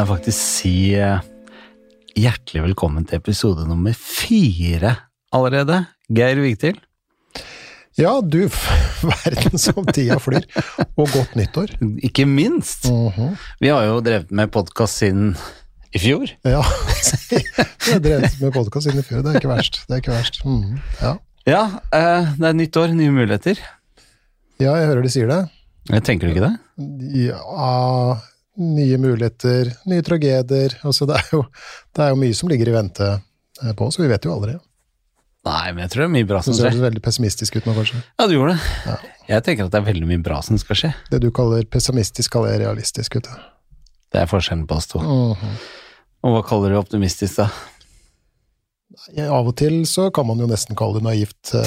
jeg faktisk si eh, hjertelig velkommen til episode nummer fire allerede. Geir Vigtil. Ja, du verden som tida flyr. Og godt nyttår. Ikke minst. Mhm. Vi har jo drevet med podkast siden i fjor. Ja. vi har drevet med podkast siden i fjor, det er ikke verst. Det er ikke verst. Mhm. Ja. Ja, eh, det er nytt år, nye muligheter. ja, jeg hører de sier det. Jeg tenker du ikke det? Ja, nye muligheter, nye tragedier. Altså, det er jo, det er jo mye som ligger i vente eh, på oss, vi vet jo aldri. Nei, men jeg tror det er mye bra som skjer. Du ser veldig pessimistisk ut nå, kanskje. Ja, du gjorde det. Jeg tenker at det er veldig mye bra som skal skje. Det du kaller pessimistisk, kaller jeg realistisk. Vet du. Det er forskjellen på oss to. Mhm. Og hva kaller du optimistisk, da? Nei, Av og til så kan man jo nesten kalle det naivt.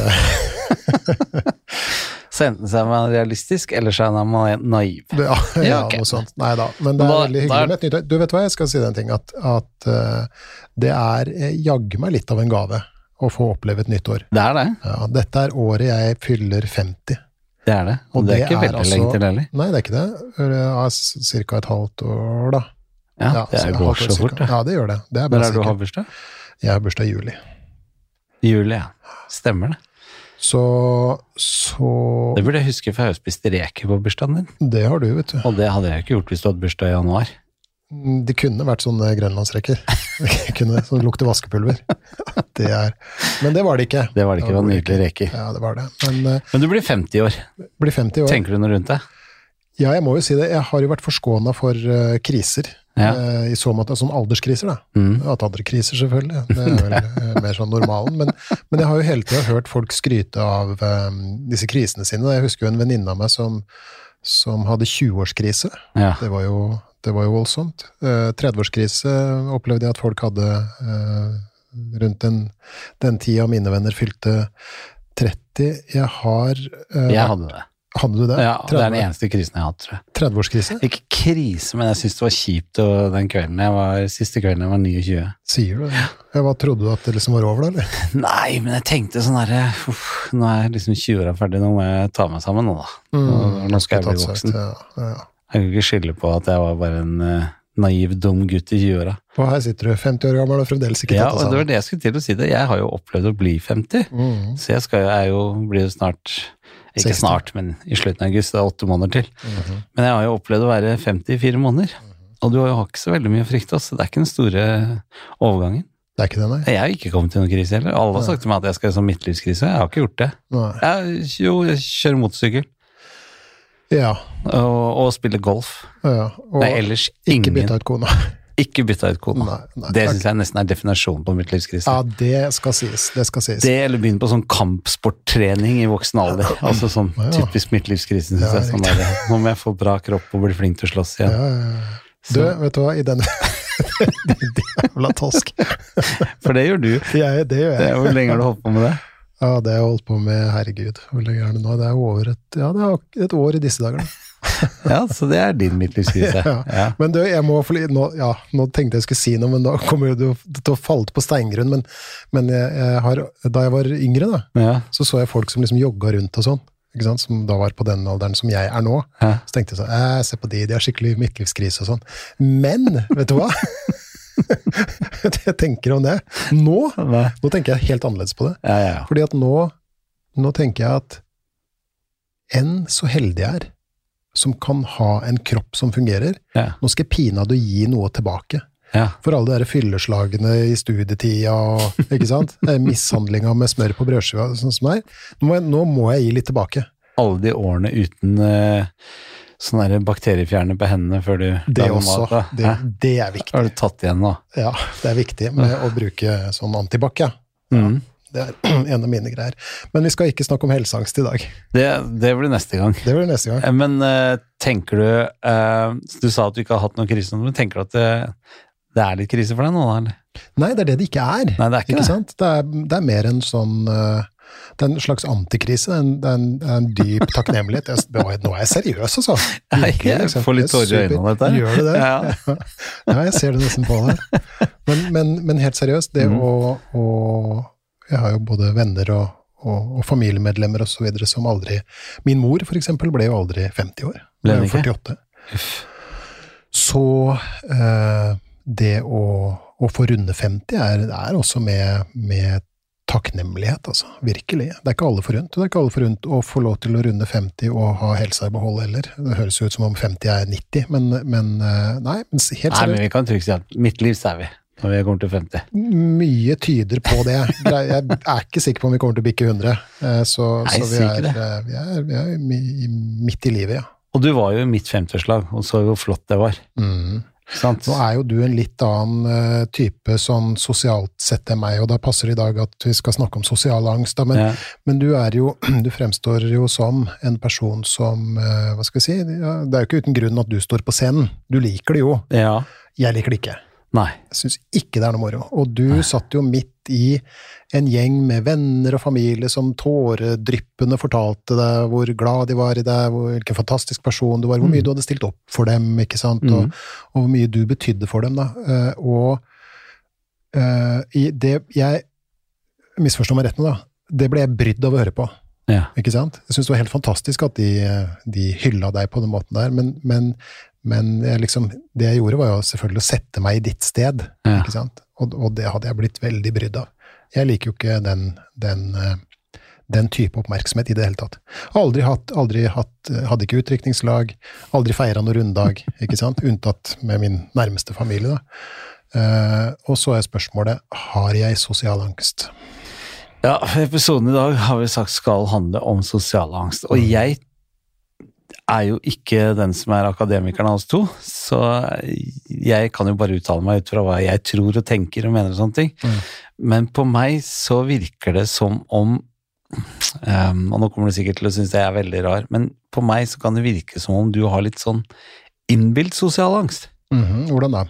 Så enten så er man realistisk, eller så er man naiv. Ja, ja, Ja, ok. noe sånt. Nei da. Men det er Da- veldig er- hyggelig med et nytt. Du vet hva, jeg skal si den ting. At, at uh, det er eh, jaggu meg litt av en gave å få oppleve et nytt år. Det er det. Ja, dette er året jeg fyller 50. Det er det. Og, Og det er ikke er veldig altså- lenge til heller. Nei, det er ikke det. Ja, Ca. et halvt år, da. Ja, det er går så cirka. fort, det. Ja, det gjør det. Det er Når er det du har bursdag? Jeg har bursdag i juli. I juli, ja. Stemmer det. Så, så Det burde jeg huske, for jeg har jo spist reker på bursdagen din. Det har du, vet du. Og det hadde jeg ikke gjort hvis du hadde bursdag i januar. Det kunne vært sånne grønlandsreker. Som lukter vaskepulver. Det er, men det var det ikke. Det var det ikke, det var nydelige reker. Ja, det var det. Men eh, Men du blir 50 år. blir 50 år. Tenker du noe rundt det? Ja, jeg må jo si det. Jeg har jo vært forskåna for eh, kriser. Ja. eh, I så måte sånn alderskriser, da. Mm. Jeg har hatt andre kriser, selvfølgelig. Det er vel eh, mer sånn normalen. Men, men jeg har jo hele tida hørt folk skryte av um, disse krisene sine. Jeg husker jo en venninne av meg som, som hadde 20-årskrise. Ja. Det var jo, det var jo voldsomt. Eh, 30-årskrise opplevde jeg at folk hadde rundt den, den tida mine venner fylte 30. Jeg har Jeg hadde det. Hadde du det? Ja, Det er den eneste krisen jeg har hatt, tror jeg. 30-årskrise? Ikke krise, men jeg syntes det var kjipt og den kvelden jeg var, siste kvelden jeg var 29. Sier du det? Ja, hva Trodde du at det liksom var over, da? eller? Nei, men jeg tenkte sånn herre Nå er jeg liksom 20-åra ferdig, nå må jeg ta meg sammen nå, da. Nå, nå skal jeg bli voksen. Ja, ja. Jeg kan ikke skylde på at jeg var bare en eh, naiv, dum gutt i 20-åra. Og her sitter du, 50 år gammel og fremdeles ikke Ja, tatt og deg det var det jeg skulle til å si det. Jeg har jo opplevd å bli 50, Mm. så jeg skal jo, er jo, blir jo snart Ikke 60. snart, men i slutten av august. Det er åtte måneder til. Mhm. Men jeg har jo opplevd å være 50 i fire måneder. Og du har jo ikke så veldig mye å frykte, så det er ikke den store overgangen. Det er ikke det, nei? Jeg har ikke kommet til noen krise heller. Alle har sagt til meg at jeg skal i sånn midtlivskrise. Jeg har ikke gjort det. nei. Jeg, jo, jeg kjører motorsykkel Ja. og, og spiller golf. ja. Og Nei, ellers ikke ingen. bytta ut kona. Ikke bytta ut kona. Nei, nei. Det syns jeg nesten er definasjonen på mitt midtlivskrise. Ja, det skal sies. Det skal sies. Det eller begynne på sånn kampsporttrening i voksen alder. Altså sånn Ja. typisk midtlivskrise, syns Ja, jeg. Sånn der, nå må jeg få bra kropp og bli flink til å slåss igjen. ja, ja. Du, vet du hva, i denne Jævla tosk. For det gjør du. Jeg, det gjør Det jeg. er Hvor lenge har du holdt på med det? Ja, det har jeg holdt på med, herregud. Hvor lenge er det nå? Det er over et, ja, det er et år i disse dager. da. Ja, så det er din midtlivskrise. Ja. Ja. Men du, jeg må, nå, ja, nå tenkte jeg skulle si noe, men da kommer du til å falle på steingrunn. Men, men jeg, jeg har, da jeg var yngre, da, Ja. så så jeg folk som liksom jogga rundt og sånn. Sant? Som da var på den alderen som jeg er nå. Så tenkte jeg sånn, eh, se på de, de har skikkelig midtlivskrise og sånn. Men, vet du hva? jeg tenker om det. Nå, nå tenker jeg helt annerledes på det. Ja, ja, ja. Fordi at nå, nå tenker jeg at enn så heldig jeg er, som kan ha en kropp som fungerer, Ja. nå skal jeg pinadø gi noe tilbake. ja. For alle de fylleslagene i studietida og ikke sant? Eh, mishandlinga med smør på brødskiva, sånn som det er. Nå må, jeg, nå må jeg gi litt tilbake. Alle de årene uten uh, sånn bakteriefjerner på hendene før du Det også. mat. Det, det er viktig. Har du tatt igjen nå? Ja, det er viktig med å bruke sånn antibac, ja. Mm. Det er en av mine greier. Men vi skal ikke snakke om helseangst i dag. Det, det blir neste gang. Det blir neste gang. Eh, Men eh, tenker du eh, Du sa at du ikke har hatt noen krise, men tenker du at det, det er litt krise for deg nå, eller? Nei, det er det det ikke er. Nei, det er ikke det. sant? Det er, det er mer en sånn Det er en slags antikrise. en- Det er en, det er en dyp takknemlighet. Jeg, nå er jeg seriøs, altså. Jeg liksom. får litt Det er tårer i øynene av dette. Gjør du det? Ja. Ja, jeg ser det nesten på deg. Men, men, men helt seriøst, det mm. å, å Jeg har jo både venner og, og, og familiemedlemmer videre som aldri Min mor, for eksempel, ble jo aldri 50 år. Ble Hun hun er jo ikke? 48. Uff. Så eh, det å, å, få runde 50 er, er også med, med, takknemlighet, altså. Virkelig. Det er ikke alle forunt. Det er ikke alle forunt å få lov til å runde 50 og ha helsa i behold heller. Det høres jo ut som om 50 er 90, men, men eh, nei, men helt seriøst. Nei, men vi kan trygt si at mitt liv er vi når vi kommer til 50. Mye tyder på det. Jeg er ikke sikker på om vi kommer til å bikke 100. Eh, så, Nei, så vi, er, eh, vi, er, vi, er, midt i livet, ja. Og du var jo i mitt 50-årslag, og så hvor flott det var. Mm. Nå er jo du en litt annen uh, type sånn sosialt sett enn meg, og da passer det i dag at vi skal snakke om sosial angst, da, men, ja. men, du er jo Du fremstår jo som en person som Hva skal jeg si Det er jo ikke uten grunn at du står på scenen. Du liker det jo. Ja. Jeg liker det ikke. Nei. Jeg syns ikke det er noe moro. Og du Nei. satt jo midt i en gjeng med venner og familie som tåredryppende fortalte deg hvor glad de var i deg, hvilken fantastisk person du var, hvor mye mm. du hadde stilt opp for dem, ikke sant, mm. og, og, hvor mye du betydde for dem, da. Uh, og uh, i det Jeg misforstår meg rett nå, da. Det ble jeg brydd av å høre på. Ja. Ikke sant? Jeg syns det var helt fantastisk at de, de hylla deg på den måten der, men, men, men jeg liksom, det jeg gjorde, var jo selvfølgelig å sette meg i ditt sted. Ja. ikke sant? Og, og, det hadde jeg blitt veldig brydd av. Jeg liker jo ikke den, den, eh, den type oppmerksomhet i det hele tatt. Aldri hatt, aldri hatt Hadde ikke utdrikningslag, aldri feira noen runddag, ikke sant? Unntatt med min nærmeste familie, da. Uh, og så er spørsmålet har jeg sosial angst. Ja, episoden i dag har vi sagt skal handle om sosial angst. Og mm. jeg er jo ikke den som er akademikeren av oss to, så jeg kan jo bare uttale meg ut fra hva jeg tror og tenker og mener og sånne ting. Mm. Men på meg så virker det som om um, Og nå kommer du sikkert til å synes jeg er veldig rar, men på meg så kan det virke som om du har litt sånn innbilt sosial angst. Mm -hmm. Hvordan da?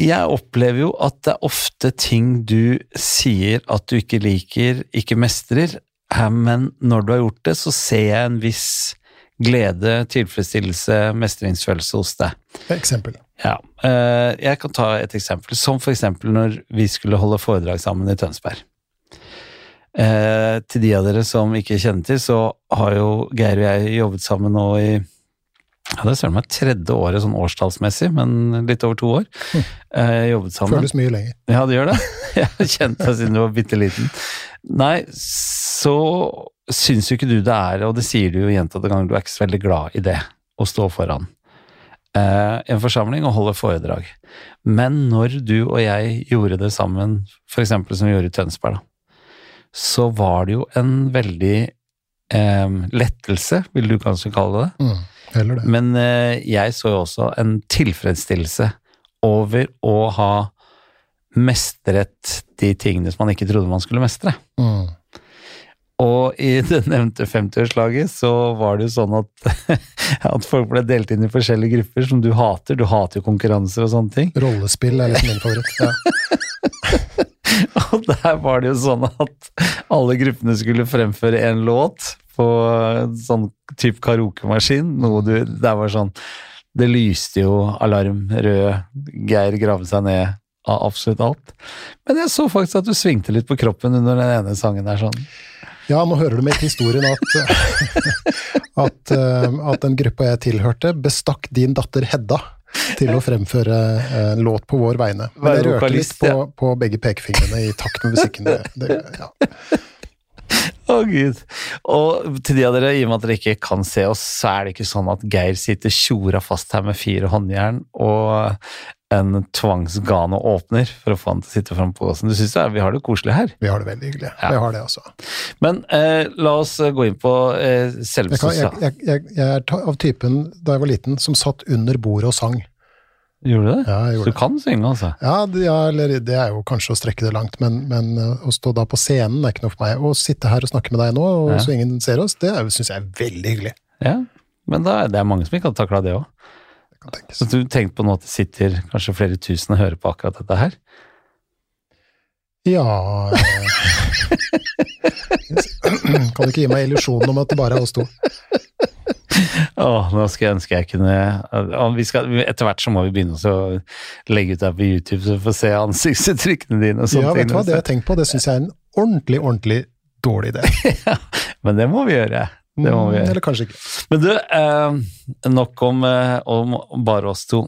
Jeg opplever jo at det er ofte ting du sier at du ikke liker, ikke mestrer, men når du har gjort det, så ser jeg en viss glede, tilfredsstillelse, mestringsfølelse hos deg. Eksempel. Ja. Eh, jeg kan ta et eksempel, som for eksempel når vi skulle holde foredrag sammen i Tønsberg. Eh, til de av dere som ikke kjenner til, så har jo Geir og jeg jobbet sammen nå i ja, det ser meg tredje året sånn årstallsmessig, men litt over to år. Eh, jobbet sammen. Føles mye lenger. Ja, det gjør det. Jeg har kjent deg siden du var bitte liten. Nei, så syns jo ikke du det er, og det sier du jo gjentatte ganger, du er ikke så veldig glad i det, å stå foran eh, en forsamling og holde foredrag. Men når du og jeg gjorde det sammen, eksempel som vi gjorde i Tønsberg, da, så var det jo en veldig eh, lettelse, vil du kanskje kalle det. Mm. Men eh, jeg så jo også en tilfredsstillelse over å ha mestret de tingene som man ikke trodde man skulle mestre. Mm. Og i det nevnte 50-årslaget så var det jo sånn at, at, folk ble delt inn i forskjellige grupper som du hater. Du hater jo konkurranser og sånne ting. Rollespill er liksom min favoritt. ja. og der var det jo sånn at alle gruppene skulle fremføre en låt på sånn type karaokemaskin. Noe du Det var sånn Det lyste jo alarm rød, Geir gravde seg ned av absolutt alt. Men jeg så faktisk at du svingte litt på kroppen under den ene sangen der sånn. Ja, nå hører du med til historien at, at, eh, at den gruppa jeg tilhørte, bestakk din datter Hedda til å fremføre en eh, låt på vår vegne. Men jeg rørte litt på, på, begge pekefingrene i takt med musikken. Det, det, ja. Å, oh, gud. Og til de av dere, i og med at dere ikke kan se oss, så er det ikke sånn at Geir sitter tjora fast her med fire håndjern og en tvangsgane åpner for å få han til å sitte fram på åsen. Du syns vi har det koselig her? Vi har det veldig hyggelig. Ja. Vi har det, altså. Men eh, la oss gå inn på eh, selve jeg, jeg, jeg, jeg, er av typen, da jeg var liten, som satt under bordet og sang. Gjorde du det? Ja, jeg gjorde Så du kan synge, altså? Ja, det, ja, eller det er jo kanskje å strekke det langt, men, men eh, å stå da på scenen er ikke noe for meg. Å sitte her og snakke med deg nå, og ja. så ingen ser oss, det syns jeg er veldig hyggelig. Ja, men da, det er mange som ikke hadde takla det òg. Så du tenkte på nå at det sitter kanskje flere tusen og hører på akkurat dette her? Ja eh, Kan du ikke gi meg illusjonen om at det bare er oss to? Åh, nå skal jeg ønske jeg kunne skal, Etter hvert så må vi begynne å legge ut det på YouTube, så vi får se ansiktsuttrykkene dine. og sånne Ja, vet du hva, det har jeg tenkt på, det syns jeg er en ordentlig, ordentlig dårlig idé. ja, men det må vi gjøre. Det må vi mm, gjøre. Eller kanskje ikke. Men du, eh, nok om, eh, om, bare oss to.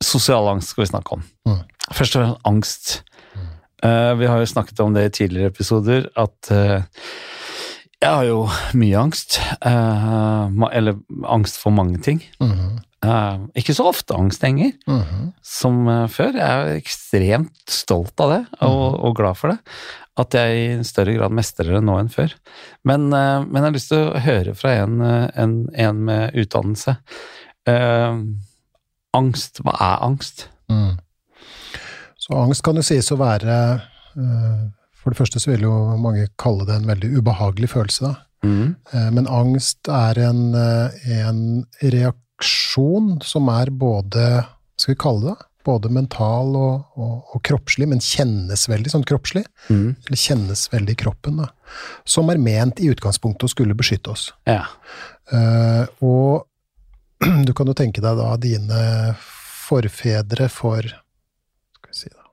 Sosial angst skal vi snakke om. Mm. Først og fremst angst. Eh, vi har jo snakket om det i tidligere episoder, at eh, jeg har jo mye angst. eh, eller angst for mange ting. Mhm. Eh, ikke så ofte angst lenger, Mhm. som eh, før. Jeg er ekstremt stolt av det, og, og glad for det. At jeg i større grad mestrer det nå enn før. Men, eh, men jeg har lyst til å høre fra en, eh, en, en med utdannelse. Eh, angst, hva er angst? Mm. Så angst kan jo sies å være eh, For det første så vil jo mange kalle det en veldig ubehagelig følelse, da. Mm. Eh, Men angst er en, eh, en reaksjon som er både Skal vi kalle det både mental og, og, og kroppslig, men kjennes veldig sånn kroppslig. Mm. Eller kjennes veldig i kroppen, da. Som er ment i utgangspunktet å skulle beskytte oss. Ja. Uh, og du kan jo tenke deg da dine forfedre for skal vi si da,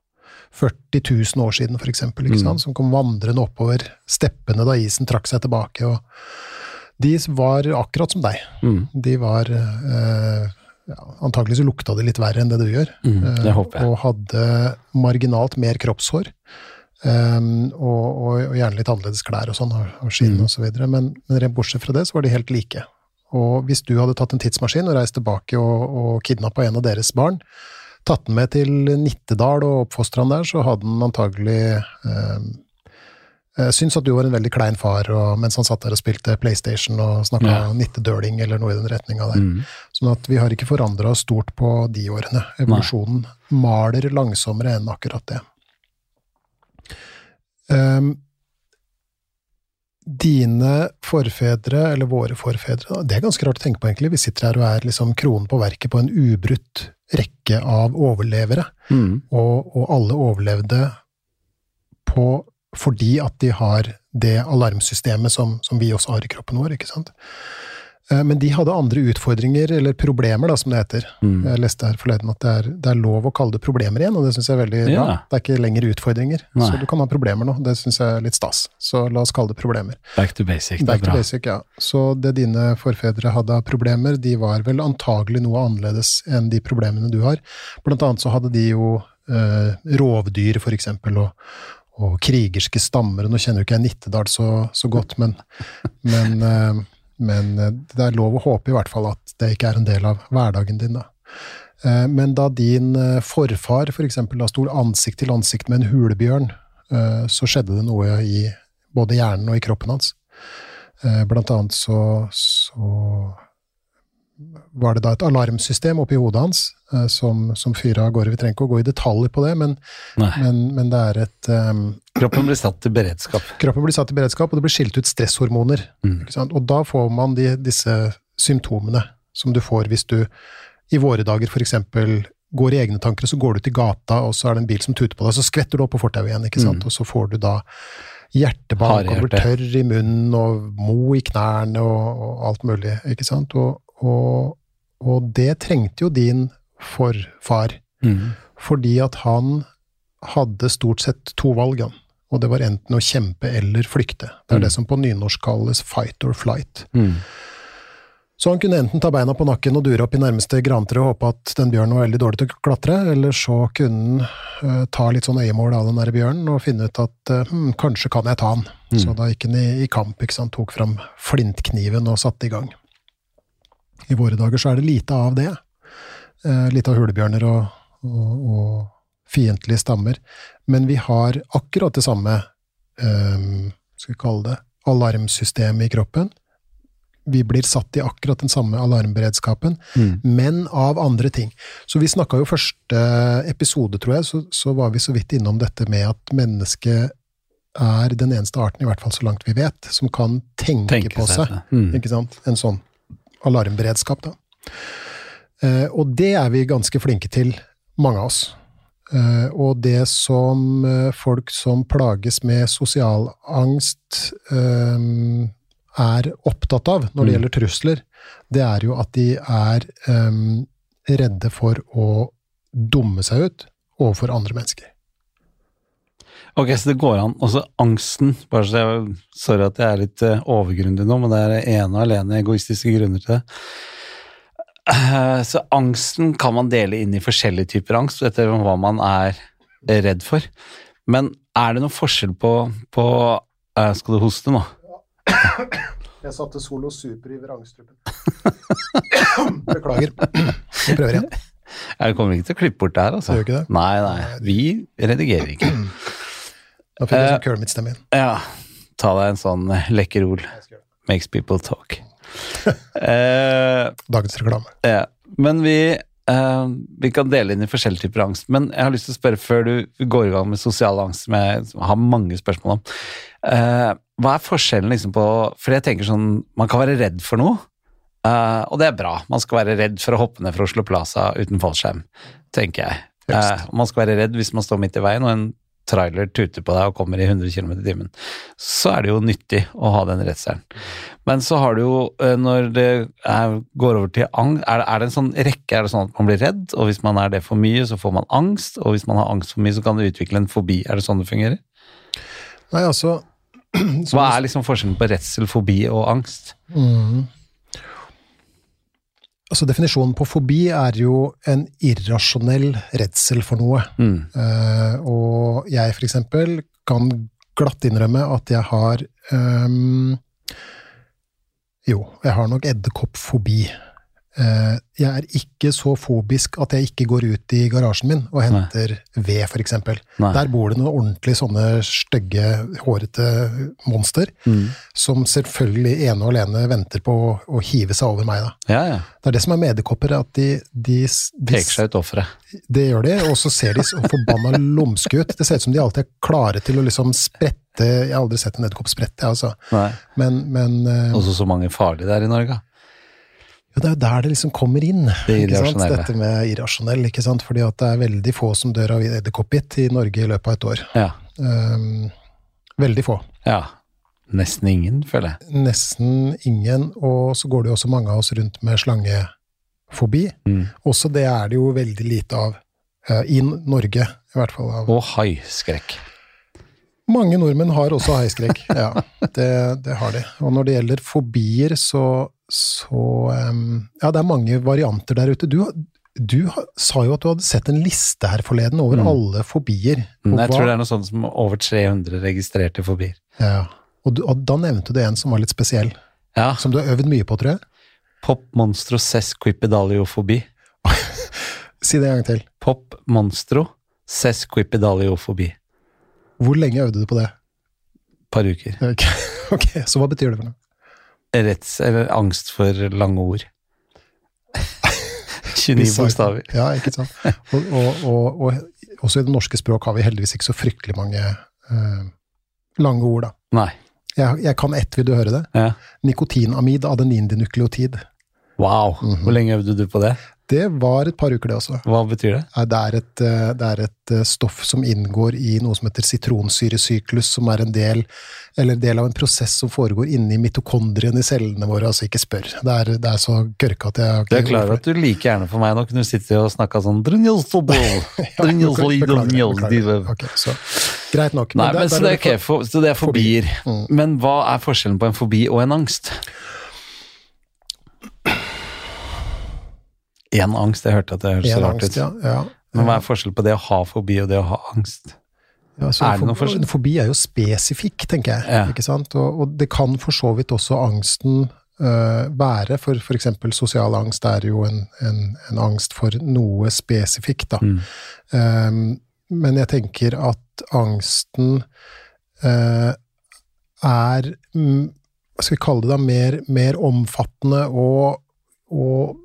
40 000 år siden, for eksempel, Mm. som kom vandrende oppover steppene da isen trakk seg tilbake. og De var akkurat som deg. Mm. De var eh, ja, Antagelig så lukta det litt verre enn det du gjør. Mm. eh, Det håper jeg. Og hadde marginalt mer kroppshår. Um, og, og, og gjerne litt annerledes klær og sånn, og, og skinn Mm. videre. Men, men rent bortsett fra det, så var de helt like. Og hvis du hadde tatt en tidsmaskin og reist tilbake og, og kidnappa en av deres barn, tatt den med til Nittedal og oppfostra han der, så hadde han antagelig um, eh, syntes at du var en veldig klein far, og, mens han satt der og spilte PlayStation og snakka Ja. nittedøling eller noe i den retninga der. Mm. Sånn at vi har ikke forandra oss stort på de årene. Evolusjonen maler langsommere enn akkurat det. Um, dine forfedre, eller våre forfedre, det er ganske rart å tenke på, egentlig. Vi sitter her og er liksom kronen på verket på en ubrutt rekke av overlevere. Mm. Og, og alle overlevde på, fordi at de har det alarmsystemet som, som vi også har i kroppen vår, ikke sant? Eh, Men de hadde andre utfordringer, eller problemer, da, som det heter. Mm. Jeg leste her forleden at det er, det er lov å kalle det problemer igjen, og det syns jeg er veldig Ja. bra. Det er ikke lenger utfordringer. Nei. Så du kan ha problemer nå, det syns jeg er litt stas. Så la oss kalle det problemer. Back to basic, det Back er to bra. basic, ja. Så det dine forfedre hadde av problemer, de var vel antagelig noe annerledes enn de problemene du har. Blant annet så hadde de jo eh, rovdyr, for eksempel, og, og krigerske stammer. og Nå kjenner jo ikke jeg Nittedal så, så godt, men, men, eh, men eh, det er lov å håpe i hvert fall at det ikke er en del av hverdagen din, da. Eh, Men da din forfar forfar for eksempel da sto ansikt til ansikt med en hulebjørn, eh, så skjedde det noe i både hjernen og i kroppen hans. Eh, Blant annet så, så var det da et alarmsystem oppi hodet hans eh, som, som fyra av gårde. Vi trenger ikke å gå i detaljer på det, men, men, men det er et um, Kroppen blir satt til beredskap. Kroppen blir satt i beredskap, og det blir skilt ut stresshormoner. Mm. Og da får man de, disse symptomene som du får hvis du i våre dager eksempel går i egne tanker, og så går du ut i gata, og så er det en bil som tuter på deg, så skvetter du opp på fortauet igjen, ikke sant? Mm. og så får du da hjertebank, og blir tørr i munnen, og mo i knærne, og, og alt mulig, ikke sant? Og, og, og det trengte jo din forfar, Mm. fordi at han hadde stort sett to valg, han. Og det var enten å kjempe eller flykte. Det er Mm. det som på nynorsk kalles fight or flight. Mm. Så han kunne enten ta beina på nakken og dure opp i nærmeste grantre og håpe at den bjørnen var veldig dårlig til å klatre, eller så kunne han uh, ta litt sånn øyemål av den der bjørnen og finne ut at uh, hm, kanskje kan jeg ta han. Mm. Så da gikk han i, i kamp, ikke sant, tok fram flintkniven og satte i gang. I våre dager så er det lite av det. Eh, lite av hulebjørner og, og, og fiendtlige stammer. Men vi har akkurat det samme, eh, skal vi kalle det, alarmsystemet i kroppen. Vi blir satt i akkurat den samme alarmberedskapen, Mm. men av andre ting. Så vi snakka jo første episode, tror jeg, så, så var vi så vidt innom dette med at mennesket er den eneste arten, i hvert fall så langt vi vet, som kan tenke, Tenke på seg. Mm. Ikke sant? En sånn alarmberedskap, da. Eh, og det er vi ganske flinke til, mange av oss. Eh, og det som eh, folk som plages med sosial angst er opptatt av når det Mm. gjelder trusler, det er jo at de er redde for å dumme seg ut overfor andre mennesker. Ok, så det går an. Og så angsten bare så jeg, Sorry at jeg er litt overgrundig nå, men det er ene og alene egoistiske grunner til det. eh, så angsten kan man dele inn i forskjellige typer angst, etter hva man er redd for. Men er det noen forskjell på, på eh, Skal du hoste nå? Jeg satte Solo Super i vrangstrupen. Beklager. Vi prøver igjen. Jeg kommer ikke til å klippe bort det her, altså. Gjør ikke det? Nei, nei. Vi redigerer ikke. Da fikk jeg sånn Kermit-stemme igjen. Ja. Ta deg en sånn lekkerol. Makes people talk. eh, Dagens reklame. ja. Men vi, eh, vi kan dele inn i forskjellige typer angst. Men jeg har lyst til å spørre før du går i gang med sosial angst, som jeg har mange spørsmål om. Eh, hva er forskjellen liksom på For jeg tenker sånn Man kan være redd for noe, Uh, og det er bra. Man skal være redd for å hoppe ned fra Oslo Plaza uten fallskjerm, tenker jeg. Uh, man skal være redd hvis man står midt i veien og en trailer tuter på deg og kommer i 100 km i timen. Så er det jo nyttig å ha den redselen. Men så har du jo, eh, når det er, går over til angst, er, det- er det en sånn rekke? Er det sånn at man blir redd, og hvis man er det for mye, så får man angst, og hvis man har angst for mye, så kan det utvikle en fobi? Er det sånn det fungerer? Nei, altså Hva er liksom forskjellen på redsel, fobi og angst? mm. Altså Definisjonen på fobi er jo en irrasjonell redsel for noe. Mm. Uh, og jeg for eksempel kan glatt innrømme at jeg har um, Jo, jeg har nok edderkoppfobi. Eh, jeg er ikke så fobisk at jeg ikke går ut i garasjen min og henter ved, for eksempel. Der bor det noen ordentlig sånne stygge, hårete monster, Mm. som selvfølgelig ene og alene venter på å, å hive seg over meg. Ja, ja. Det er det som er med edderkopper, at de, de, de Peker seg ut offeret. det gjør de, og så ser de så forbanna lumske ut. Det ser ut som de alltid er klare til å liksom sprette Jeg har aldri sett en edderkopp sprette, altså. Men, men eh, Også så mange farlige der i Norge. Jo, det er jo der det liksom kommer inn. Det? Dette med irrasjonell, ikke sant. Fordi at det er veldig få som dør av edderkoppbitt i Norge i løpet av et år. Ja. Um, veldig få. ja. Nesten ingen, føler jeg. Nesten ingen. Og så går det jo også mange av oss rundt med slangefobi. Mm. Også det er det jo veldig lite av uh, i Norge, i hvert fall. av Og haiskrekk. Mange nordmenn har også haiskrekk, ja. Det, det har de. Og når det gjelder fobier, så, så Ja, det er mange varianter der ute. Du, du sa jo at du hadde sett en liste her forleden over Mm. alle fobier. Mm, Jeg hva- tror det er noe sånt som over 300 registrerte fobier. ja. og, du, og da nevnte du en som var litt spesiell, Ja. som du har øvd mye på, tror jeg. Pop monstro sesquipedaliofobi. Si det en gang til. Pop monstro sesquipedaliofobi. Hvor lenge øvde du på det? Par uker. Okay. ok, Så hva betyr det for noe? Retts, eller angst for lange ord. 29 bokstaver. Ja, ikke sant. Og, og, og, og også i det norske språk har vi heldigvis ikke så fryktelig mange eh, lange ord, da. Nei. Jeg, jeg kan ett, vil du høre det? Ja. Nikotinamid adenindinukleotid. Wow. Mhm. Hvor lenge øvde du på det? Det var et par uker, det også. Hva betyr det? Det er et, eh, det er et eh, stoff som inngår i noe som heter sitronsyresyklus, som er en del, eller del av en prosess som foregår inni mitokondrien i cellene våre. Altså, ikke spør. Det er, det er så kørka at jeg Du er klar over at du like gjerne for meg nå kunne sitte og snakka sånn «Drunjolsobol, drunjolsoli, drunjolsdive». Ok, så greit nok. Nei, men så det, er ikke, for, så det er fobier. Mm. Men hva er forskjellen på en fobi og en angst? En angst, jeg hørte at det høres så rart ut. ja. ja. Men hva er forskjellen på det å ha fobi og det å ha angst? Ja, så Er det noen forskjell? Fobi er jo spesifikk, tenker jeg. Ikke sant? Og, og det kan for så vidt også angsten uh, være, for f.eks. sosial angst er jo en, en, en angst for noe spesifikt, da. Mm. Um, men jeg tenker at angsten uh, er Hva skal vi kalle det da? Mer, mer omfattende og, og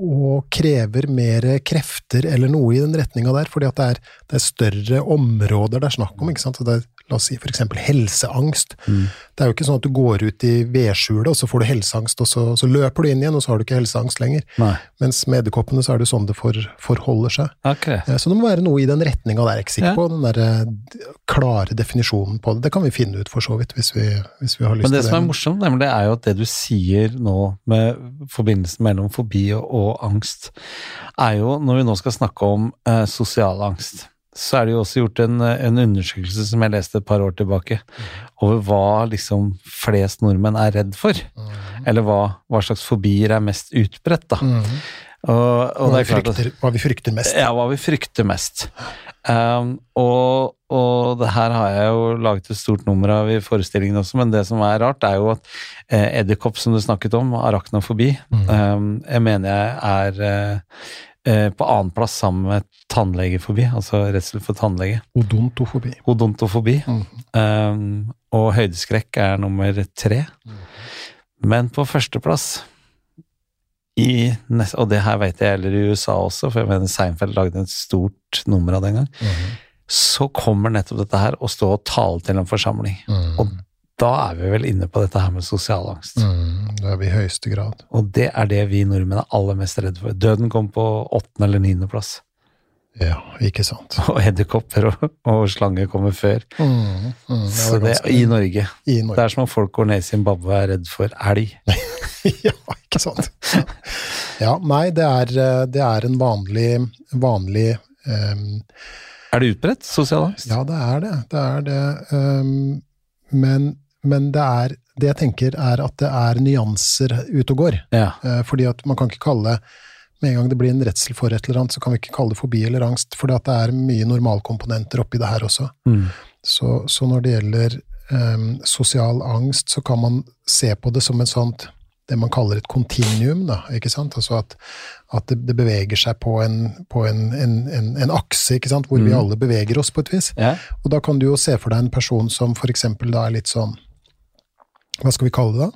og krever mer krefter eller noe i den retninga der, fordi at det er, det er større områder det er snakk om. ikke sant? Så det er, la oss si eksempel helseangst. Mm. Det er jo ikke sånn at du går ut i vedskjulet, og så får du helseangst, og så, så løper du inn igjen, og så har du ikke helseangst lenger. Nei. Mens med edderkoppene så er det sånn det for, forholder seg. Okay. Eh, Så det må være noe i den retninga der, jeg er ikke sikker Ja. på den der eh, klare definisjonen på det. Det kan vi finne ut for så vidt, hvis vi, hvis vi har lyst Men det Men det. som er morsomt, nemlig, det er jo at det du sier nå med forbindelsen mellom fobi og, og angst, er jo når vi nå skal snakke om eh, sosial angst, så er det jo også gjort en, en undersøkelse som jeg leste et par år tilbake, over hva liksom flest nordmenn er redd for. Mm. Eller hva, hva slags fobier er mest utbredt, da. Mm. Og, og Hva det vi, er klart at frykter, hva vi frykter mest. Ja, hva vi frykter mest. Um, og, og det her har jeg jo laget et stort nummer av i forestillingen også, men det som er rart, er jo at eh, edderkopp, som du snakket om, arachnofobi, Mm. um, jeg mener jeg er eh, eh, på annenplass sammen med tannlegefobi, altså redsel for tannlege. Odontofobi. Odontofobi. Mm. Um, og høydeskrekk er nummer tre. Men på førsteplass i nest, Og det her vet jeg gjelder i USA også, for jeg mener Seinfeld lagde et stort nummer av det en gang. Mm. Så kommer nettopp dette her å stå og tale til en forsamling. Mm. Og da er vi vel inne på dette her med sosial angst. Mm. Det er vi i høyeste grad. Og det er det vi nordmenn er aller mest redde for. Døden kom på åttende eller niendeplass. Ja, ikke sant. Og edderkopper og, og slanger kommer før. Mm. Mm. Det Så det er i Norge. i Det er som om folk går ned i Zimbabwe og er redd for elg. ja, ikke sant. Ja, nei, det er, eh, det er en vanlig, vanlig um, Er det utbredt, sosial angst? Ja, det er det. Det er det. Um, men, men det er Det jeg tenker, er at det er nyanser ute og går. Ja. Eh, fordi at man kan ikke kalle Med en gang det blir en redsel for et eller annet, så kan vi ikke kalle det fobi eller angst, fordi at det er mye normalkomponenter oppi det her også. Mm. Så, så når det gjelder um, sosial angst, så kan man se på det som en sånt det man kaller et kontinuum, da, ikke sant? Altså at, at det, det beveger seg på en, på en, en, en, en akse, ikke sant? hvor vi Mm. alle beveger oss på et vis. ja. Og da kan du jo se for deg en person som for eksempel da er litt sånn Hva skal vi kalle det da?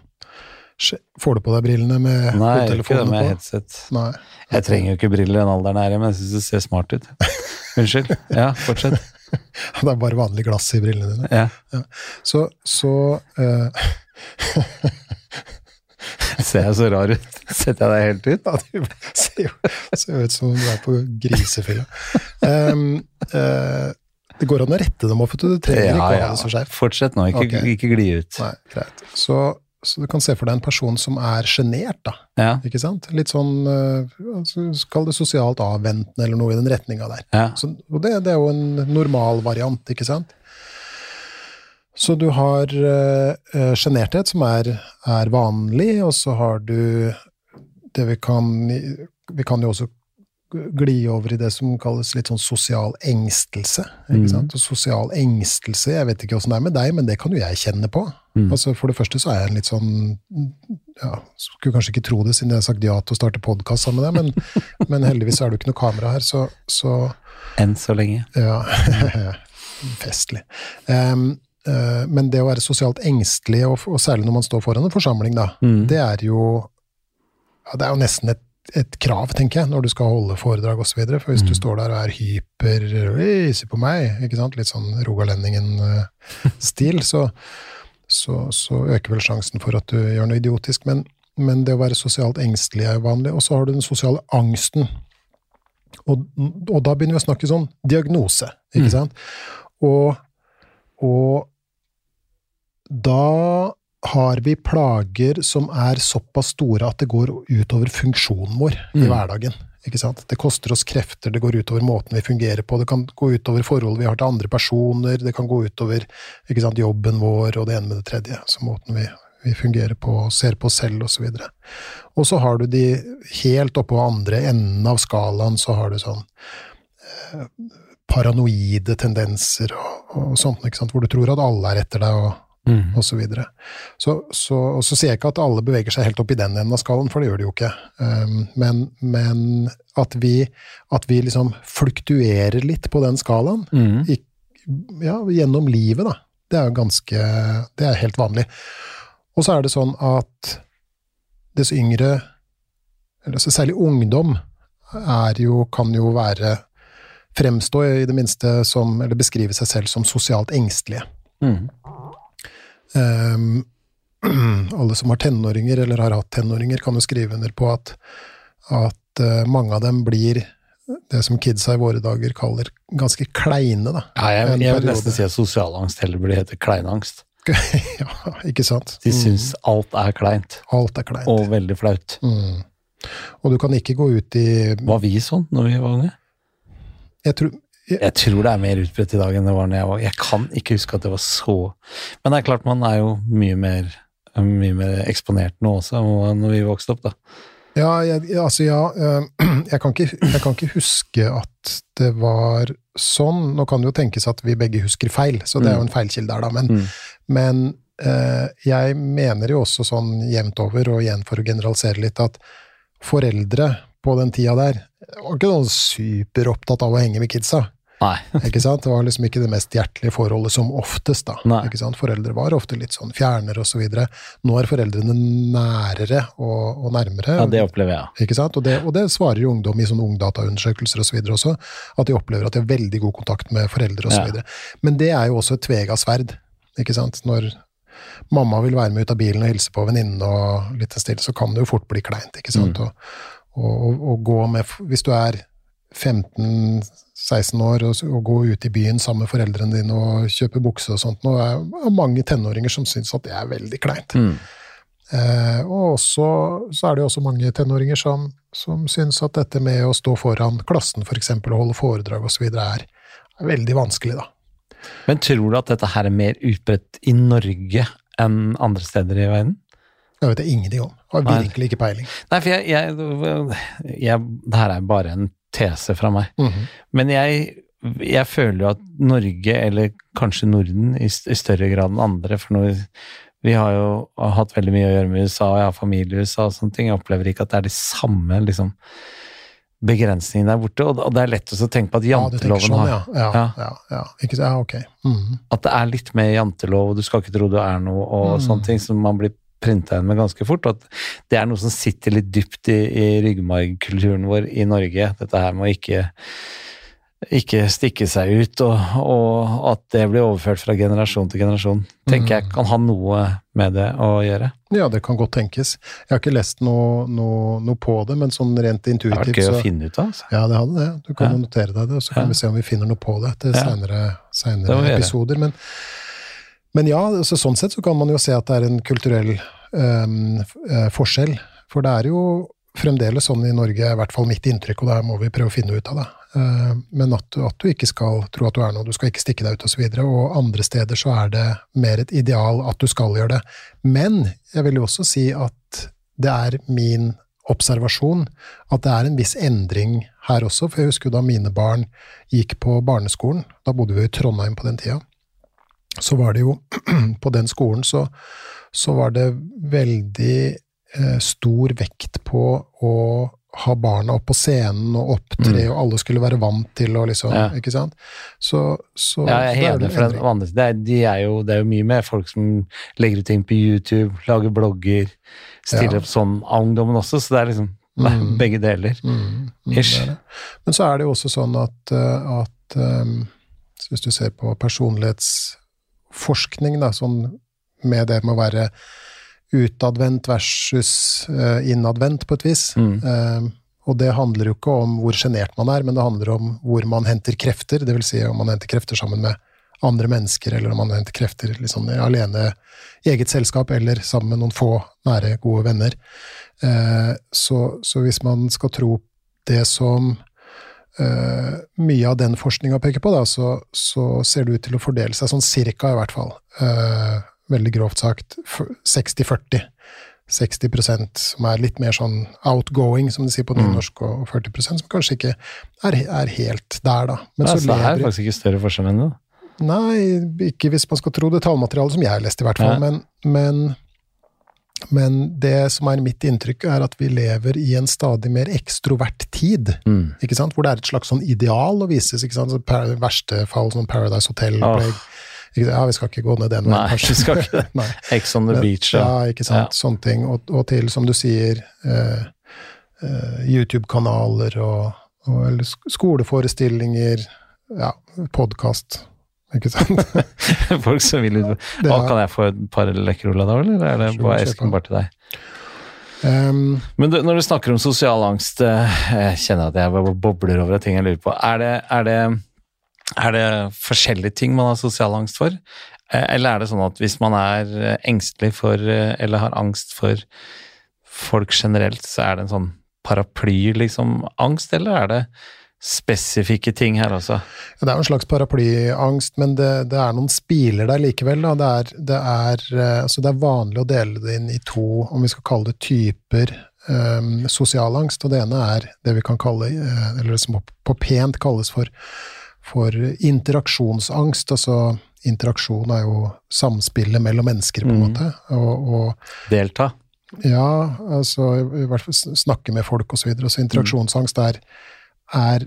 Får du på deg brillene med Nei, jeg ikke det med på? headset. Nei. Jeg trenger jo ikke briller den alderen er i, men jeg syns det ser smart ut. Unnskyld. Ja, fortsett. Det er bare vanlig glass i brillene dine. Ja. Så, så uh... Ser jeg så rar ut? Setter jeg deg helt ut? Ja, du ser jo ut som du er på grisefylla. Um, eh, det går an å rette dem opp, vet du. Du trenger ikke å ha det så skjevt. Fortsett nå, ikke, okay. ikke gli ut. Nei, greit. Så, så du kan se for deg en person som er sjenert, da. Ja, Ikke sant? Litt sånn eh, altså, Kall det sosialt avventende, eller noe i den retninga der. ja. Så, og det, det er jo en normal variant, ikke sant? Så du har sjenerthet, uh, som er, er vanlig, og så har du det vi kan Vi kan jo også gli over i det som kalles litt sånn sosial engstelse. ikke Mhm. sant? Og sosial engstelse, jeg vet ikke åssen det er med deg, men det kan jo jeg kjenne på. Mm. Altså For det første så er jeg en litt sånn ja, Skulle kanskje ikke tro det siden jeg har sagt ja til å starte podkast sammen med deg, men, men heldigvis er det jo ikke noe kamera her, så, så Enn så lenge. ja. Festlig. Um, uh, men det å være sosialt engstelig, og, og særlig når man står foran en forsamling, da, Mm. det er jo ja, Det er jo nesten et, et krav, tenker jeg, når du skal holde foredrag osv. For hvis du Mm. står der og er hyper «Oi, Se på meg! ikke sant? Litt sånn Rogalendingen-stil, så, så, så øker vel sjansen for at du gjør noe idiotisk. Men, men det å være sosialt engstelig er vanlig. Og så har du den sosiale angsten. Og, og da begynner vi å snakke sånn diagnose, ikke Mm. sant? Og, og da har vi plager som er såpass store at det går utover funksjonen vår i Mm. hverdagen. Ikke sant? Det koster oss krefter, det går utover måten vi fungerer på, det kan gå utover forholdet vi har til andre personer, det kan gå utover ikke sant, jobben vår og det ene med det tredje. Så måten vi, vi fungerer på, ser på oss selv osv. Og, så har du de helt oppå andre enden av skalaen, så har du sånn eh, paranoide tendenser og, og sånt, hvor du tror at alle er etter deg. og Mm. og så videre. Så, så, og så sier jeg ikke at alle beveger seg helt opp i den enden av skalaen, for det gjør de jo ikke. Um, men, men at vi, at vi liksom fluktuerer litt på den skalaen, Mm. i, ja, gjennom livet, da. Det er jo ganske Det er helt vanlig. Og så er det sånn at dess yngre, eller særlig ungdom, er jo, kan jo være Fremstå i det minste som, eller beskrive seg selv som sosialt engstelige. Mm. Ehm, alle som har tenåringer, eller har hatt tenåringer, kan jo skrive under på at, at uh, mange av dem blir det som kidsa i våre dager kaller ganske kleine, da. Ja, jeg, jeg vil nesten si at sosialangst heller burde hete kleinangst. ja, ikke sant? De Mm. alt er kleint, Alt er kleint. og veldig flaut. Mm. Og du kan ikke gå ut i Var vi sånn når vi var unge? Jeg tror Jeg tror det er mer utbredt i dag enn det var når jeg var Jeg kan ikke huske at det var så Men det er klart man er jo mye mer, mye mer eksponert nå også enn når vi vokste opp, da. Ja, jeg, altså ja eh, jeg kan, ikke, jeg kan ikke huske at det var sånn. Nå kan det jo tenkes at vi begge husker feil, så det er jo en feilkilde der, da. Men, Mm. men eh, jeg mener jo også sånn jevnt over, og igjen for å generalisere litt, at foreldre på den tida der var ikke noen superopptatt av å henge med kidsa. Nei. Ikke sant? Det var liksom ikke det mest hjertelige forholdet som oftest, da. Nei. Ikke sant? Foreldre var ofte litt sånn fjernere og så videre. Nå er foreldrene nærere og, og nærmere. Ja, det opplever jeg. Ikke sant? Og det, og det svarer jo ungdom i sånne ungdataundersøkelser og så videre også, at de opplever at de har veldig god kontakt med foreldre og så Ja. Men det er jo også et tvega sverd, ikke sant. Når mamma vil være med ut av bilen og hilse på venninnen og litt stille, så kan det jo fort bli kleint, ikke sant. Mm. Og, og, og, og gå med Hvis du er 15-16 år og, og gå ut i byen sammen med foreldrene dine og kjøpe bukse og sånt, nå er det mange tenåringer som syns at det er veldig kleint. Mm. Eh, og også, så er det jo også mange tenåringer som, som syns at dette med å stå foran klassen for eksempel, og holde foredrag osv. Er, er veldig vanskelig, da. Men tror du at dette her er mer utbredt i Norge enn andre steder i verden? Det vet jeg ingenting om. Har virkelig ikke peiling. Nei, for jeg, jeg, jeg Det her er bare en tese fra meg. Mhm. Men jeg, jeg føler jo at Norge, eller kanskje Norden, i, i større grad enn andre For når vi, har jo hatt veldig mye å gjøre med USA, og jeg har familie i USA og sånne ting. Jeg opplever ikke at det er de samme liksom, begrensningene der borte. Og, det er lett å tenke på at Ja, janteloven sånn, har ja. Ja, Ja. ja, ja. Ikke, så- ja ok. Mhm. At det er litt mer jantelov, og du skal ikke tro du er noe, og Mm. sånne ting som man blir printa inn med ganske fort. At det er noe som sitter litt dypt i, i ryggmargkulturen vår i Norge. Dette her med å ikke, ikke stikke seg ut, og, og at det blir overført fra generasjon til generasjon, tenker jeg Mm. kan ha noe med det å gjøre. Ja, det kan godt tenkes. Jeg har ikke lest noe, noe, noe på det, men sånn rent intuitivt Det hadde vært gøy å finne ut av. Altså. Ja, det hadde det. Du kan Ja. notere deg det, og så kan Ja. vi se om vi finner noe på det til Ja. gjøre. episoder. Men, men ja, så sånn sett så kan man jo se at det er en kulturell um, forskjell. For det er jo fremdeles sånn i Norge, i hvert fall mitt inntrykk, og det her må vi prøve å finne ut av det. Eh, Men at du, at du ikke skal tro at du er noe, du skal ikke stikke deg ut osv. Og, så og andre steder så er det mer et ideal at du skal gjøre det. Men jeg vil jo også si at det er min observasjon at det er en viss endring her også, for jeg husker jo da mine barn gikk på barneskolen, da bodde vi i Trondheim på den tida, så var det jo på den skolen så, så var det veldig eh, stor vekt på å ha barna opp på scenen og opptre, og alle skulle være vant til å liksom Ja. Ikke sant? Så, så Ja, jeg er enig, en for den andre, det, er, de er jo, det er jo mye med folk som legger ut ting på YouTube, lager blogger, stiller Ja. opp sånn av ungdommen også, så det er liksom det er Mm. begge deler. Mm, mm, Ish. det det. Men så er det jo også sånn at, eh, at um, hvis du ser på personlighetsforskning, da, sånn med det med å være utadvendt versus uh, innadvendt, på et vis. Mm. Uh, og det handler jo ikke om hvor sjenert man er, men det handler om hvor man henter krefter. Det vil si om man henter krefter sammen med andre mennesker, eller om man henter krefter liksom alene i eget selskap, eller sammen med noen få nære, gode venner. Uh, så, så hvis man skal tro det som eh, mye av den forskninga peker på, da, så, så ser det ut til å fordele seg sånn cirka, i hvert fall. uh, veldig grovt sagt f- 60-40. 60% som er litt mer sånn outgoing, som de sier på Mm. og 40% som kanskje ikke er, er helt der, da. Men Nei, så så det er faktisk ikke større forskjell enn det. Nei, ikke hvis man skal tro det tallmaterialet som jeg har lest, i hvert fall. Ja. Men, men, men det som er mitt inntrykk, er at vi lever i en stadig mer ekstrovert tid. Mm. Ikke sant? Hvor det er et slags sånn ideal å vises. Ikke sant? Så verste fall sånn Paradise Hotel-opplegg. Oh. Ja, vi skal ikke gå ned den veien, kanskje. vi skal ikke det. Ex on the beach Ja, Ja, ikke sant. Sånne ting. Og, og til, som du sier, eh, eh, YouTube-kanaler og, og skoleforestillinger, ja, podkast. Ikke sant? folk som vil ut. Å, er- kan jeg få et par lekkeruller da, eller er det bare esken bare til deg? Um, Men du, når du snakker om sosial angst, eh, jeg kjenner at jeg bobler over av ting jeg lurer på. Er det, er det, er det forskjellige ting man har sosial angst for? Eh, Eller er det sånn at hvis man er eh, engstelig for, eller har angst for folk generelt, så er det en sånn paraply, liksom, angst, eller er det spesifikke ting her også? det er jo en slags paraplyangst, men det, det er noen spiler der likevel. Da. Det, er, det, er, eh, altså det er vanlig å dele det inn i to, om vi skal kalle det typer, um, sosial angst, og det ene er det vi kan kalle, uh, eller som på pent kalles for, for interaksjonsangst. altså Interaksjon er jo samspillet mellom mennesker, på en Mm. måte. Og, og Delta. ja, altså i hvert fall snakke med folk osv. Så, videre. så interaksjonsangst er, er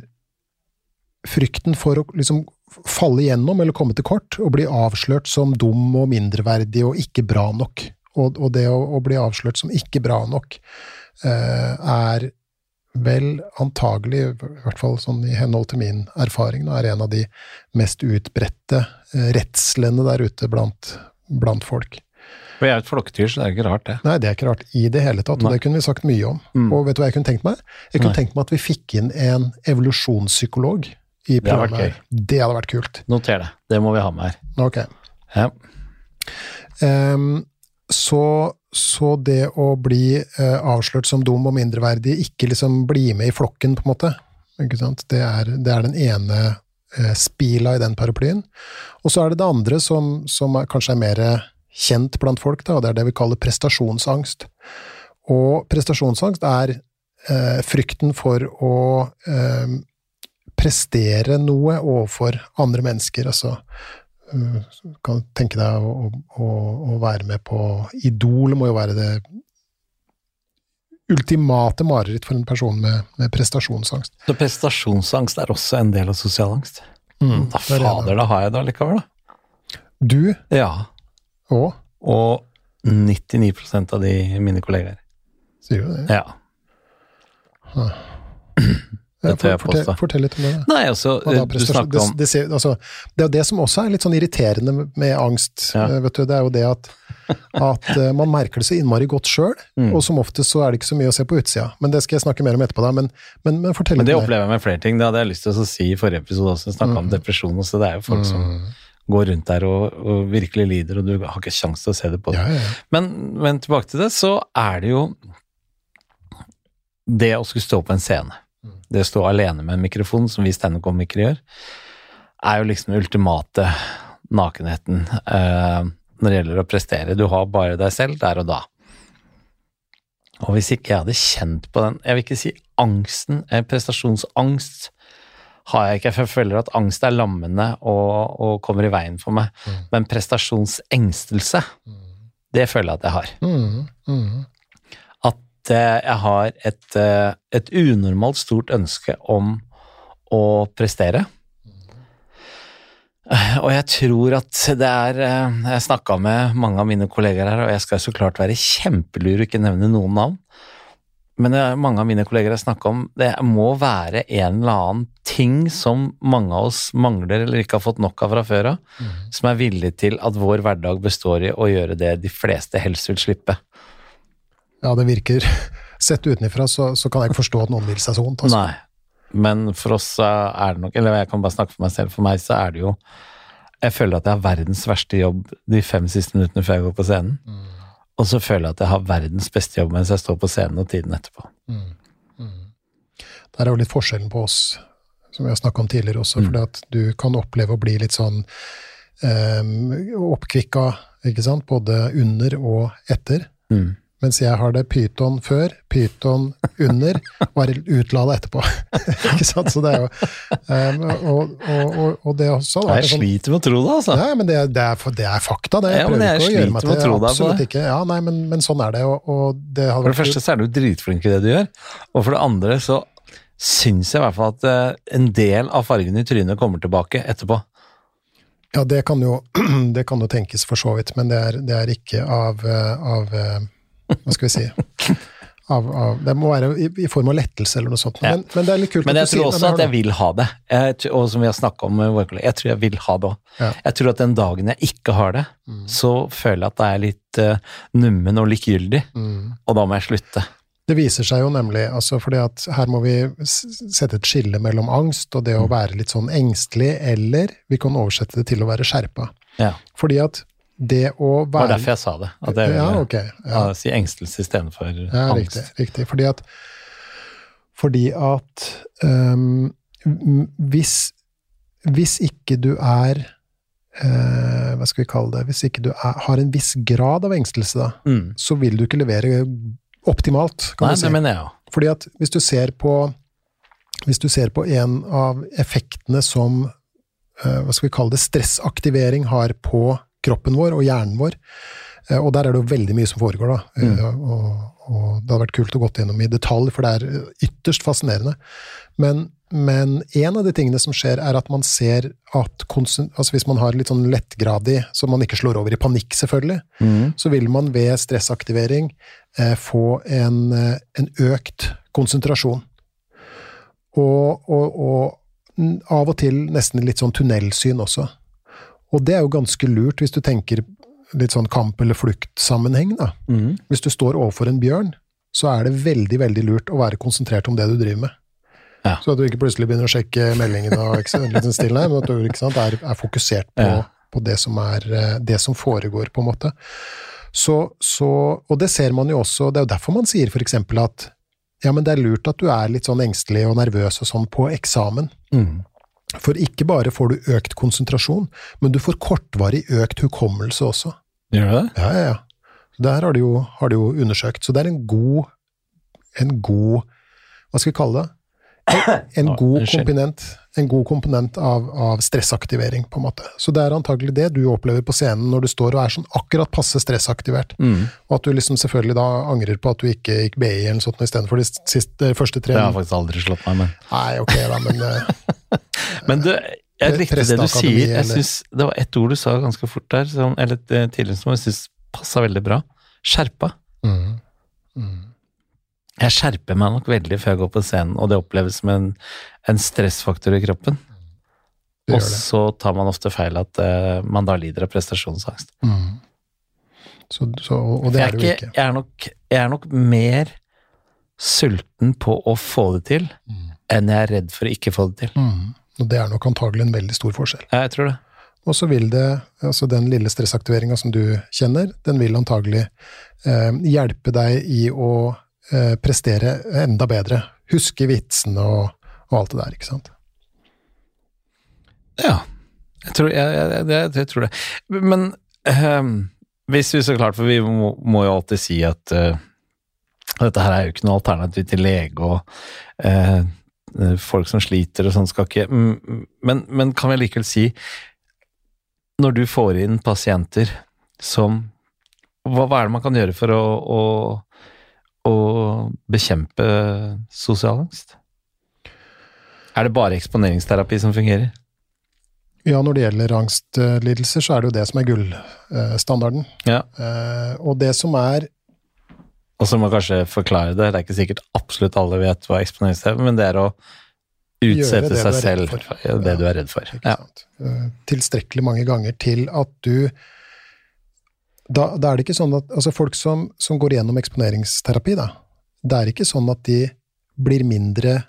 frykten for å liksom falle igjennom eller komme til kort og bli avslørt som dum og mindreverdig og ikke bra nok. Og, og det å, å bli avslørt som ikke bra nok eh, er vel antagelig, i hvert fall sånn i henhold til min erfaring, er en av de mest utbredte eh, redslene der ute blant, blant folk. Jeg er et flokketyr, så det er ikke rart, det. Nei, det er ikke rart i det hele tatt, og Nei. det kunne vi sagt mye om. Mm. Og vet du hva jeg kunne tenkt meg? Jeg kunne Nei. tenkt meg at vi fikk inn en evolusjonspsykolog i Det hadde programmet. her. Det hadde vært kult. Noter det. Det må vi ha med her. Ok. Ja. Um, så, så det å bli uh, avslørt som dum og mindreverdig, ikke liksom bli med i flokken, på en måte, ikke sant? Det, er, det er den ene uh, spila i den paraplyen. Og så er det det andre som, som er, kanskje er mer kjent blant folk, da, og det er det vi kaller prestasjonsangst. Og prestasjonsangst er eh, frykten for å eh, prestere noe overfor andre mennesker. Altså uh, kan du tenke deg å, å, å være med på Idol må jo være det ultimate mareritt for en person med, med prestasjonsangst. Så prestasjonsangst er også en del av sosial angst? Da Mm, er fader, da har jeg det allikevel, da. Du Ja. Òg, Og 99% av de mine kollegaer. sier du det? Ja. Det tør jeg fortell, påstå. fortell litt om det. Nei, altså, du snakker om det, det, altså, det er jo det som også er litt sånn irriterende med, angst. Ja. eh, Vet du, det er jo det at, at eh, man merker det så innmari godt sjøl, Mm. og som oftest så er det ikke så mye å se på utsida. Men det skal jeg snakke mer om etterpå, da. Men, men, men fortell Men det litt mer. opplever jeg med flere ting. Det hadde jeg lyst til å si i forrige episode også. Snakka Mm. om depresjon også. Det er jo folk som går rundt der og, og virkelig lider, og du har ikke sjanse til å se det på det. Ja, ja. Men, men tilbake til det, så er det jo det å skulle stå på en scene. Det å stå alene med en mikrofon, som vi standup-komikere gjør, er jo liksom den ultimate nakenheten eh, når det gjelder å prestere. Du har bare deg selv der og da. Og hvis ikke jeg hadde kjent på den Jeg vil ikke si angsten, eh, prestasjonsangst har jeg ikke, for jeg føler at angst er lammende og, og kommer i veien for meg. Mm. Men prestasjonsengstelse, det føler jeg at jeg har. Mm, mm. At eh, jeg har et, eh, et unormalt stort ønske om å prestere. Eh, Og jeg tror at det er eh, Jeg snakka med mange av mine kolleger her, og jeg skal så klart være kjempelur og ikke nevne noen navn. Men det er mange av mine kolleger har snakka om det må være en eller annen ting som mange av oss mangler eller ikke har fått nok av fra før av, som er villig til at vår hverdag består i å gjøre det de fleste helst vil slippe. Ja, det virker Sett utenfra så, så kan jeg ikke forstå at noen vil seg sånt. Altså. Nei, men for oss er det nok Eller jeg kan bare snakke for meg selv. For meg så er det jo Jeg føler at jeg har verdens verste jobb de fem siste minuttene før jeg går på scenen. Og så føler jeg at jeg har verdens beste jobb mens jeg står på scenen og tiden etterpå. Der er jo litt forskjellen på oss, som vi har snakka om tidligere også, fordi at du kan oppleve å bli litt sånn um, oppkvikka, ikke sant, både under og etter. Mm. Mens jeg har det pyton før, pyton under, og er utlada etterpå. ikke sant? Så det er jo um, og, og, og, det også da, Jeg sånn- sliter med å tro det, altså. Nei, men det, det, er, for- det er fakta, det. Jeg Ja, prøver jeg ikke å gjøre meg tro deg Absolutt ikke. Ja, nei, men, men sånn er det, og, det For det første så er du dritflink i det du gjør, og for det andre så syns jeg i hvert fall at eh, en del av fargene i trynet kommer tilbake etterpå. Ja, det kan jo, det kan jo tenkes for så vidt, men det er, det er ikke av, eh, av eh, Hva skal vi si? Av, av, det må være i, i form av lettelse eller noe sånt. Ja. Men, men det er litt kult Men jeg tror også at jeg vil ha det, jeg, og som vi har snakka om jeg tror jeg vil ha det òg. Ja. Jeg tror at den dagen jeg ikke har det, Mm. så føler jeg at det er litt uh, nummen og likegyldig, Mm. og da må jeg slutte. Det viser seg jo nemlig, altså fordi at her må vi sette et skille mellom angst og det Mm. å være litt sånn engstelig, eller vi kan oversette det til å være skjerpa. Ja, Fordi at det å være Det var derfor jeg sa det. At jeg Ja, ville ok. Ja. ja, si engstelse istedenfor Ja, angst. riktig. riktig. Fordi at, fordi at um, hvis, hvis ikke du er uh, Hva skal vi kalle det Hvis ikke du er, har en viss grad av engstelse, da, Mm. så vil du ikke levere optimalt, kan Nei, du si. det mener jeg også. Fordi at hvis du ser på hvis du ser på en av effektene som eh, hva skal vi kalle det, stressaktivering har på kroppen vår og hjernen vår, eh, og der er det jo veldig mye som foregår, da. Mm. Eh, Og, og det hadde vært kult å gå gjennom i detalj, for det er eh, ytterst fascinerende. Men, men en av de tingene som skjer, er at man ser at altså hvis man har litt sånn lettgradig, så man ikke slår over i panikk, selvfølgelig, Mm. så vil man ved stressaktivering eh, få en, en økt konsentrasjon. Og, og, og av og til nesten litt sånn tunnelsyn også. Og det er jo ganske lurt hvis du tenker litt sånn kamp- eller fluktsammenheng. da. Mm. Hvis du står overfor en bjørn, så er det veldig veldig lurt å være konsentrert om det du driver med. Ja. Så at du ikke plutselig begynner å sjekke meldingene og ikke litt stille, men at du sant, er, er fokusert på, Ja. på det, som er, eh, det som foregår, på en måte. Så, så, og det ser man jo også, det er jo derfor man sier eksempel at ja, men det er lurt at du er litt sånn engstelig og nervøs og sånn på eksamen. Mm. For ikke bare får du økt konsentrasjon, men du får kortvarig økt hukommelse også. Gjør du det? Ja, ja, ja. Der har de jo, har de jo undersøkt. Så det er en god, en god Hva skal vi kalle det? En, en god komponent, en god komponent av, av stressaktivering, på en måte. Så det er antagelig det du opplever på scenen når du står og er sånn akkurat passe stressaktivert. Mm. Og at du liksom selvfølgelig da angrer på at du ikke gikk BI eller noe sånt istedenfor de siste, første tre Det har faktisk aldri slått meg, men Nei, ok da, men eh, Men du, jeg likte det du sier. Jeg synes, Det var ett ord du sa ganske fort der, som, eller eh, tidligere som jeg syns passa veldig bra. Skjerpa. mm, mm, Jeg skjerper meg nok veldig før jeg går på scenen, og det oppleves som en, en stressfaktor i kroppen. Og så tar man ofte feil at uh, man da lider av prestasjonsangst. Mm. Så, så, og det er det jo ikke. jeg, er nok, jeg er nok mer sulten på å få det til Mm. enn jeg er redd for å ikke få det til. Mm. Og det er nok antagelig en veldig stor forskjell. Ja, jeg tror det. Og så vil det, altså den lille stressaktiveringa som du kjenner, den vil antagelig eh, hjelpe deg i å eh, prestere enda bedre. Huske vitsene og, og alt det der, ikke sant. Ja, jeg tror, jeg, jeg, jeg, tror det. Men ehm, hvis vi så klart, for vi må, må jo alltid si at eh, dette her er jo ikke noe alternativ til lege og eh, folk som sliter og sånn skal ikke men, men kan vi likevel si, når du får inn pasienter som hva, hva er det man kan gjøre for å, å, å bekjempe sosial angst? Er det bare eksponeringsterapi som fungerer? Ja, når det gjelder angstlidelser, så er det jo det som er gullstandarden. Ja. Eh, og det som er Og så må jeg kanskje forklare det, det er ikke sikkert absolutt alle vet hva eksponeringsterapi er, men det er å utsette seg selv for. det du er redd for. Ja. Eh, tilstrekkelig mange ganger til at du da, da er det ikke sånn at altså Folk som, som går gjennom eksponeringsterapi, da, det er ikke sånn at de blir mindre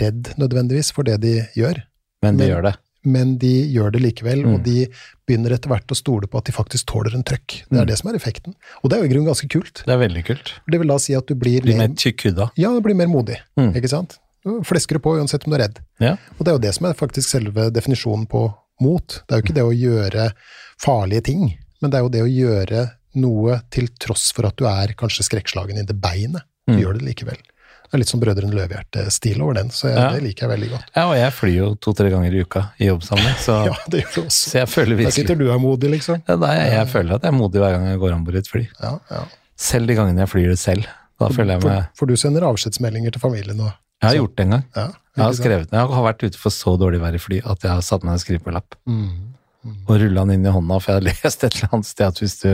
redd nødvendigvis for det de gjør, Men de Men- gjør det. men de gjør det likevel, Mm. og de begynner etter hvert å stole på at de faktisk tåler en trøkk. Det er Mm. det som er effekten. Og det er jo i grunnen ganske kult. Det er veldig kult. Det vil da si at du blir Blir mer, mer tykkhuda. ja, du blir mer modig, Mm. ikke sant? Flesker du på uansett om du er redd. Ja. Og det er jo det som er faktisk selve definisjonen på mot. Det er jo ikke det å gjøre farlige ting, men det er jo det å gjøre noe til tross for at du er kanskje skrekkslagen i det beinet. Du Mm. gjør det likevel. Det er litt som Brødrene Løvehjerte-stil over den, så jeg, Ja. det liker jeg veldig godt. ja, og jeg flyr jo to-tre ganger i uka i jobbsammenheng, så, Ja, det gjør du også. så jeg føler virkelig Da sitter du og er modig, liksom. ja, nei, jeg, Jeg føler at jeg er modig hver gang jeg går om bord i et fly. Ja, ja. Selv de gangene jeg flyr det selv. Da føler jeg meg for du sender avskjedsmeldinger til familien og Jeg har Så- gjort det en gang. ja, Jeg har skrevet ned. Jeg har vært ute for så dårlig vær i fly at jeg har satt meg en skrive på lapp. Mm. Og rulla den inn i hånda, for jeg har lest et eller annet sted at hvis du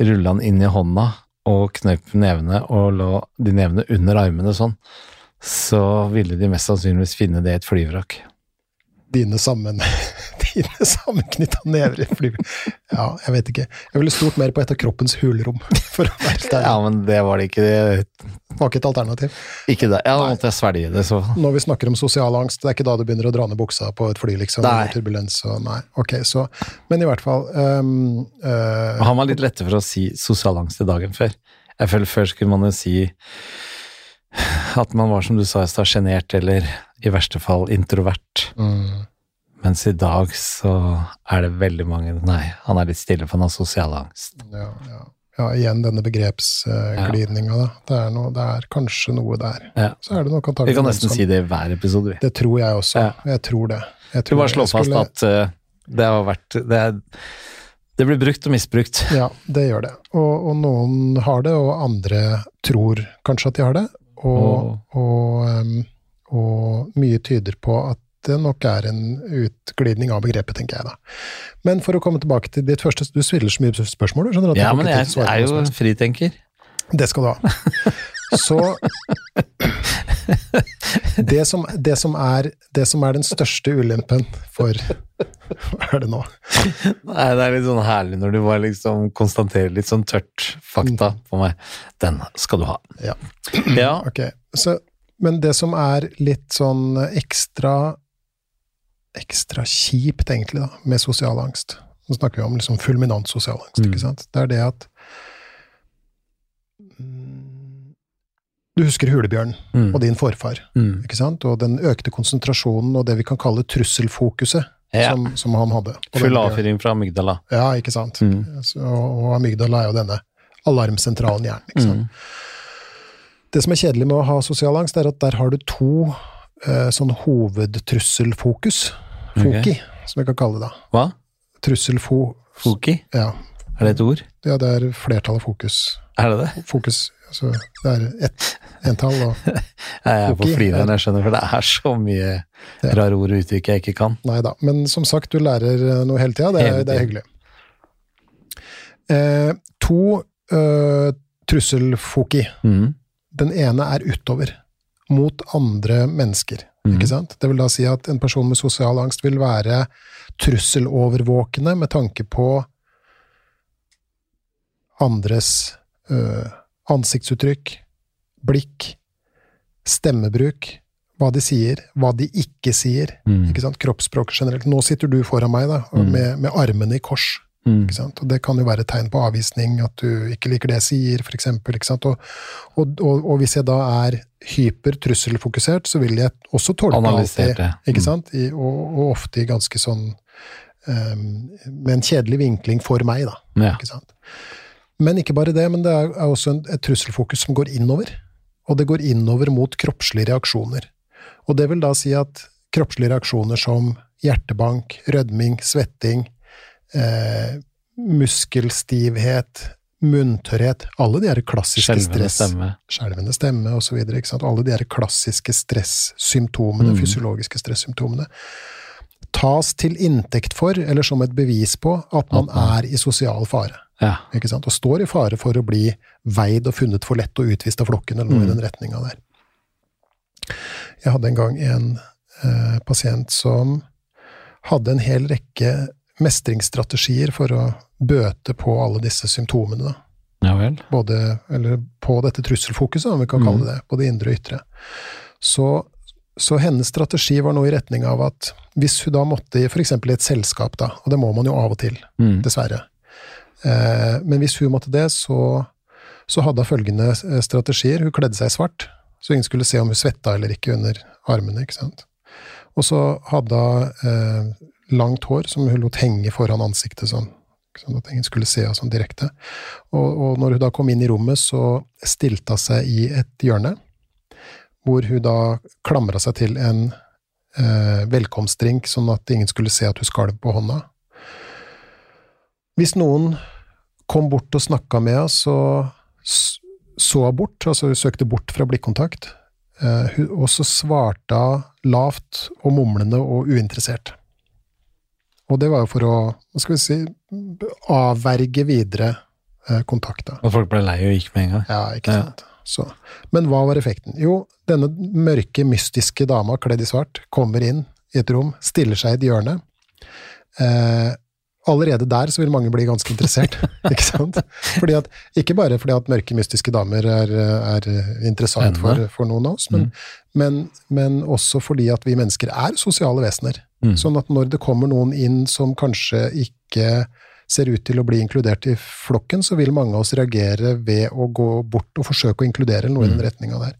rulla den inn i hånda og knøp nevene og lå de nevene under armene sånn, så ville de mest sannsynligvis finne det i et flyvrak. Dine sammen... Dine sammenknytta never. Ja, jeg vet ikke. Jeg ville stort mer på et av kroppens hulrom. Ja, men det var det ikke. Det var ikke et alternativ. Ikke det. Ja, da måtte jeg svelge det, så Når vi snakker om sosial angst, det er ikke da du begynner å dra ned buksa på et fly, liksom? Nei. Turbulens og Nei. Ok, så Men i hvert fall um, uh, Han var litt lettere for å si sosial angst i dagen før. Jeg føler Før skulle man jo si at man var, som du sa i stad, sjenert eller i verste fall introvert. mm, Mens i dag så er det veldig mange Nei, han er litt stille, for han har sosial angst. ja, ja. ja, igjen denne begrepsglidninga, da. Det er, noe, det er kanskje noe der. Ja. Så er det nok Vi kan nesten som- si det i hver episode, vi. Det tror jeg også. Ja. Jeg tror det. Jeg Vi bare jeg slår fast skulle- at uh, det har vært det, er, det blir brukt og misbrukt. Ja, det gjør det. Og, og noen har det, og andre tror kanskje at de har det. Og, og, um, og mye tyder på at det nok er en utglidning av begrepet, tenker jeg da. Men for å komme tilbake til ditt første Du sviller så mye spørsmål, skjønner du? Ja, men jeg, jeg er jo fritenker. Det skal du ha. Så det som, det, som er, det som er den største ulempen for Hva er det nå? Nei, det er litt sånn herlig når du bare liksom konstaterer litt sånn tørt fakta på meg. Den skal du ha. Ja. Ja, Ok, så, men det som er litt sånn ekstra ekstra kjipt, egentlig, da, med sosial angst Nå snakker vi om liksom fulminant sosial angst, Mm. ikke sant? Det er det at Du husker hulebjørnen mm. og din forfar, Mm. ikke sant? Og den økte konsentrasjonen og det vi kan kalle trusselfokuset ja. som, som han hadde. Full avfyring fra amygdala. Ja, ikke sant. Mm. Så, og amygdala er jo denne alarmsentralen i hjernen. ikke sant? Mm. Det som er kjedelig med å ha sosial angst, er at der har du to eh, sånn hovedtrusselfokus. Foki, som vi kan kalle det. da. Hva? Trusselfo... Foki? Ja, Er det et ord? ja, det er flertallet fokus. Er det det? Fokus, altså det er ett entall og Jeg er på Foki, jeg skjønner, for det er så mye Ja. rare ord og uttrykk jeg ikke kan. Nei da. Men som sagt, du lærer eh, noe hele tida. Det, det er hyggelig. Eh, to eh, trusselfoki. Mm. Den ene er utover, mot andre mennesker. Mm. Ikke sant? Det vil da si at en person med sosial angst vil være trusselovervåkende med tanke på andres øh, ansiktsuttrykk, blikk, stemmebruk, hva de sier, hva de ikke sier. Mm. Ikke sant? Kroppsspråk generelt. Nå sitter du foran meg da, Mhm. med, med armene i kors. Mm. Ikke sant? Og det kan jo være et tegn på avvisning, at du ikke liker det jeg sier, for eksempel. Ikke sant? Og, og, og, og hvis jeg da er hypertrusselfokusert, så vil jeg også tolke alltid, det. ikke Mm. sant? I, og, og ofte i ganske sånn um, Med en kjedelig vinkling for meg, da. Ja. Ikke sant? Men ikke bare det, men det er, er også en, et trusselfokus som går innover. Og det går innover mot kroppslige reaksjoner. Og det vil da si at kroppslige reaksjoner som hjertebank, rødming, svetting, eh, muskelstivhet, munntørrhet Alle de her klassiske Skjelvende stress... stemme. Skjelvende stemme osv. Alle de her klassiske stressymptomene, Mm. fysiologiske stressymptomene, tas til inntekt for, eller som et bevis på, at man er i sosial fare. Ja. Og står i fare for å bli veid og funnet for lett og utvist av flokken, eller noe Mm. i den retninga der. Jeg hadde en gang en eh, pasient som hadde en hel rekke mestringsstrategier for å bøte på alle disse symptomene. Ja vel. Både, eller på dette trusselfokuset, om vi kan Mm. kalle det, både indre og ytre. Så, så hennes strategi var noe i retning av at hvis hun da måtte, i f.eks. i et selskap, da, og det må man jo av og til, Mm. dessverre. Eh, men hvis hun måtte det, så, så hadde hun følgende eh, strategier. Hun kledde seg i svart, så ingen skulle se om hun svetta eller ikke under armene. ikke sant? Og så hadde hun eh, langt hår som hun lot henge foran ansiktet, sånn, sånn at ingen skulle se henne sånn direkte. Og, og når hun da kom inn i rommet, så stilte hun seg i et hjørne, hvor hun da klamra seg til en eh, velkomstdrink, sånn at ingen skulle se at hun skalv på hånda. Hvis noen kom bort og snakka med henne, så så hun bort, altså hun søkte bort fra blikkontakt, eh, og så svarte hun lavt og mumlende og uinteressert. Og det var jo for å, hva skal vi si, avverge videre eh, kontakt. Og folk ble lei og gikk med en gang. Ja, ikke sant. Ja. Så. Men hva var effekten? Jo, denne mørke, mystiske dama kledd i svart kommer inn i et rom, stiller seg i et hjørne. Eh, allerede der så vil mange bli ganske interessert, ikke sant? Fordi at, ikke bare fordi at mørke, mystiske damer er, er interessant for, for noen av oss, men, Mm. men, men også fordi at vi mennesker er sosiale vesener. Mm. Sånn at når det kommer noen inn som kanskje ikke ser ut til å bli inkludert i flokken, så vil mange av oss reagere ved å gå bort og forsøke å inkludere noe noe i den retninga der.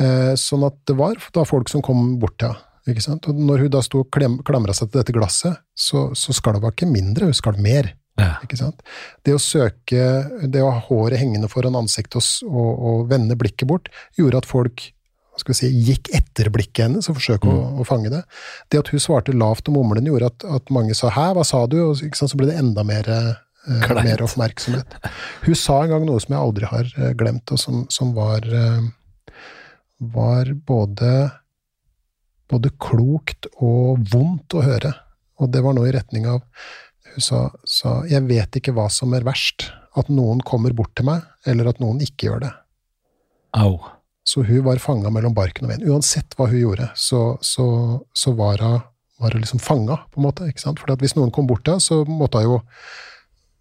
Eh, sånn at det var da folk som kom bort til henne. Ikke sant? Og når hun da sto og klem, klamra seg til dette glasset, så, så skalv hun ikke mindre, hun skalv mer. Ja. Ikke sant? Det å søke, det å ha håret hengende foran ansiktet og, og, og vende blikket bort, gjorde at folk skal vi si, gikk etter blikket hennes og forsøke å, å fange det. Det at hun svarte lavt og mumlende, gjorde at, at mange sa 'hæ, hva sa du?' Og sant, så ble det enda mer, eh, mer oppmerksomhet. Hun sa en gang noe som jeg aldri har eh, glemt, og som, som var, eh, var både, både klokt og vondt å høre. Og det var noe i retning av Hun sa, sa 'jeg vet ikke hva som er verst'. At noen kommer bort til meg, eller at noen ikke gjør det. Au. Så hun var fanga mellom barken og veien. Uansett hva hun gjorde, så, så, så var hun var hun liksom fanga, på en måte. ikke sant? For hvis noen kom bort til henne, så måtte hun jo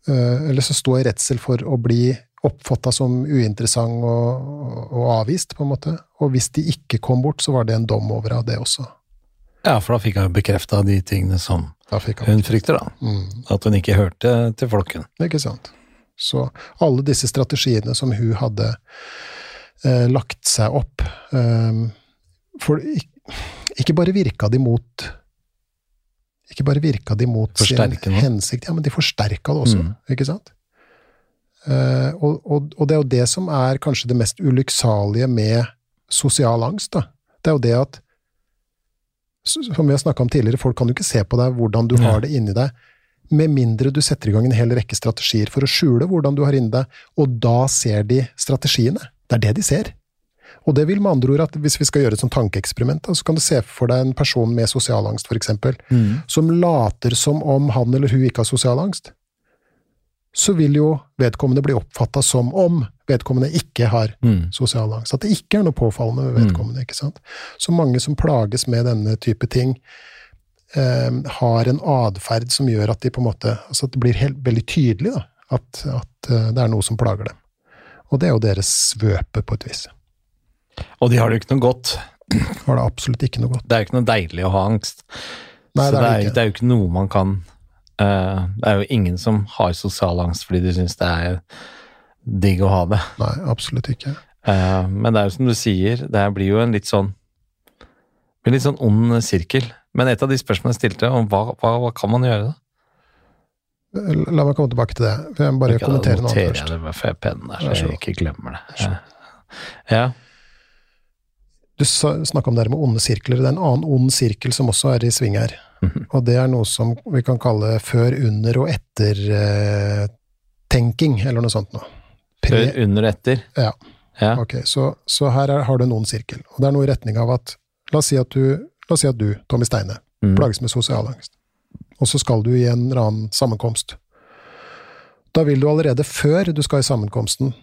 eh, Eller så sto hun i redsel for å bli oppfatta som uinteressant og, og, avvist, på en måte. Og hvis de ikke kom bort, så var det en dom over henne, det også. Ja, for da fikk hun bekrefta de tingene som hun frykter, da. mm. At hun ikke hørte til flokken. Ikke sant. Så alle disse strategiene som hun hadde lagt seg opp eh, For ikke bare virka de mot Ikke bare virka de mot sin hensikt, ja, men de forsterka det også, Mm. ikke sant? Eh, og, og, og det er jo det som er kanskje det mest ulykksalige med sosial angst, da. Det er jo det at som vi har snakka om tidligere, folk kan jo ikke se på deg hvordan du har det inni deg, med mindre du setter i gang en hel rekke strategier for å skjule hvordan du har inni deg, og da ser de strategiene. Det er det de ser. Og det vil med andre ord at hvis vi skal gjøre et sånt tankeeksperiment, så kan du se for deg en person med sosial angst, for eksempel, som later som om han eller hun ikke har sosial angst. Så vil jo vedkommende bli oppfatta som om vedkommende ikke har Mm. sosial angst. At det ikke er noe påfallende ved vedkommende. ikke sant? Så mange som plages med denne type ting, eh, har en atferd som gjør at de på en måte, altså at det blir helt, veldig tydelig da, at, at eh, det er noe som plager dem. Og det er jo deres svøpe, på et vis. Og de har det jo ikke noe godt. Har det absolutt ikke noe godt. Det er jo ikke noe deilig å ha angst. Nei, Så det er det er, ikke. det er jo ikke noe man kan uh, Det er jo ingen som har sosial angst fordi de syns det er digg å ha det. Nei, absolutt ikke. Uh, men det er jo som du sier, det blir jo en litt sånn en litt sånn ond sirkel. Men et av de spørsmålene jeg stilte, om hva, hva, hva kan man gjøre da? La meg komme tilbake til det. Jeg må bare kommentere noe noterer annet jeg først. det med pennen der, så jeg ikke glemmer det. Ja. Ja. Du snakka om det her med onde sirkler. Det er en annen ond sirkel som også er i sving her. Mhm. Og det er noe som vi kan kalle før, under og etter-tenking, eller noe sånt noe. Før, under, etter? Ja. Ja. Ok, så, så her er, har du en ond sirkel. Og det er noe i retning av at La oss si at du, si at du Tommy Steine, Mm. plages med sosial angst. Og så skal du i en eller annen sammenkomst. Da vil du allerede før du skal i sammenkomsten,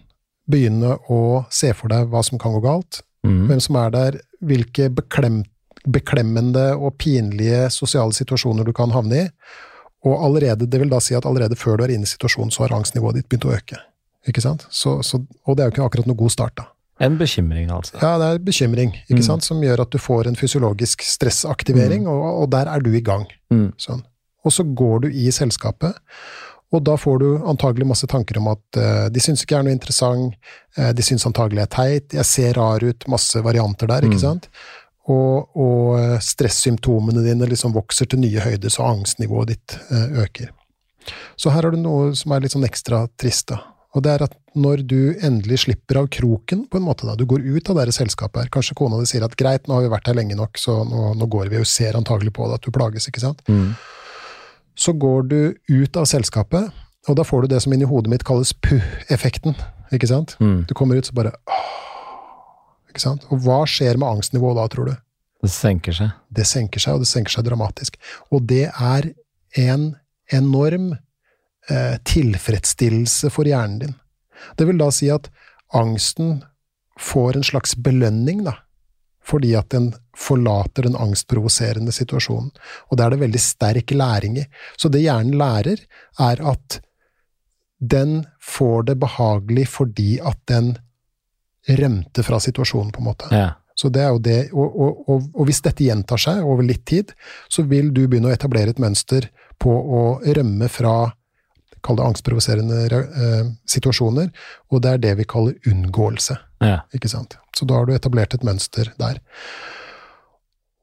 begynne å se for deg hva som kan gå galt, Mm. hvem som er der, hvilke beklem, beklemmende og pinlige sosiale situasjoner du kan havne i. Og allerede, det vil da si at allerede før du er inne i situasjonen, så har angstnivået ditt begynt å øke. Ikke sant? Så, så, og det er jo ikke akkurat noe god start, da. En bekymring, altså. Ja, det er bekymring, ikke Mm. sant, som gjør at du får en fysiologisk stressaktivering, og, og der er du i gang. Mm. Sånn. Og så går du i selskapet, og da får du antagelig masse tanker om at uh, de syns ikke jeg er noe interessant, uh, de syns antagelig jeg er teit, jeg ser rar ut, masse varianter der, ikke Mm. sant? Og, og eh, stressymptomene dine liksom vokser til nye høyder, så angstnivået ditt uh, øker. Så her har du noe som er litt sånn ekstra trist, da. Og det er at når du endelig slipper av kroken, på en måte da, du går ut av det selskapet her, kanskje kona di sier at greit, nå har vi vært her lenge nok, så nå, nå går vi og ser antagelig på det at du plages, ikke sant? Mm. Så går du ut av selskapet, og da får du det som inni hodet mitt kalles puh-effekten, ikke sant? Mm. Du kommer ut så bare åh, ikke sant? Og hva skjer med angstnivået da, tror du? Det senker seg. Det senker seg, og det senker seg dramatisk. Og det er en enorm eh, tilfredsstillelse for hjernen din. Det vil da si at angsten får en slags belønning, da. Fordi at den forlater den angstprovoserende situasjonen. Og det er det veldig sterk læring i. Så det hjernen lærer, er at den får det behagelig fordi at den rømte fra situasjonen, på en måte. Ja. Så det er jo det, og, og, og, og hvis dette gjentar seg over litt tid, så vil du begynne å etablere et mønster på å rømme fra kall det angstprovoserende eh, situasjoner, og det er det vi kaller unngåelse. ja. ikke sant? Så da har du etablert et mønster der.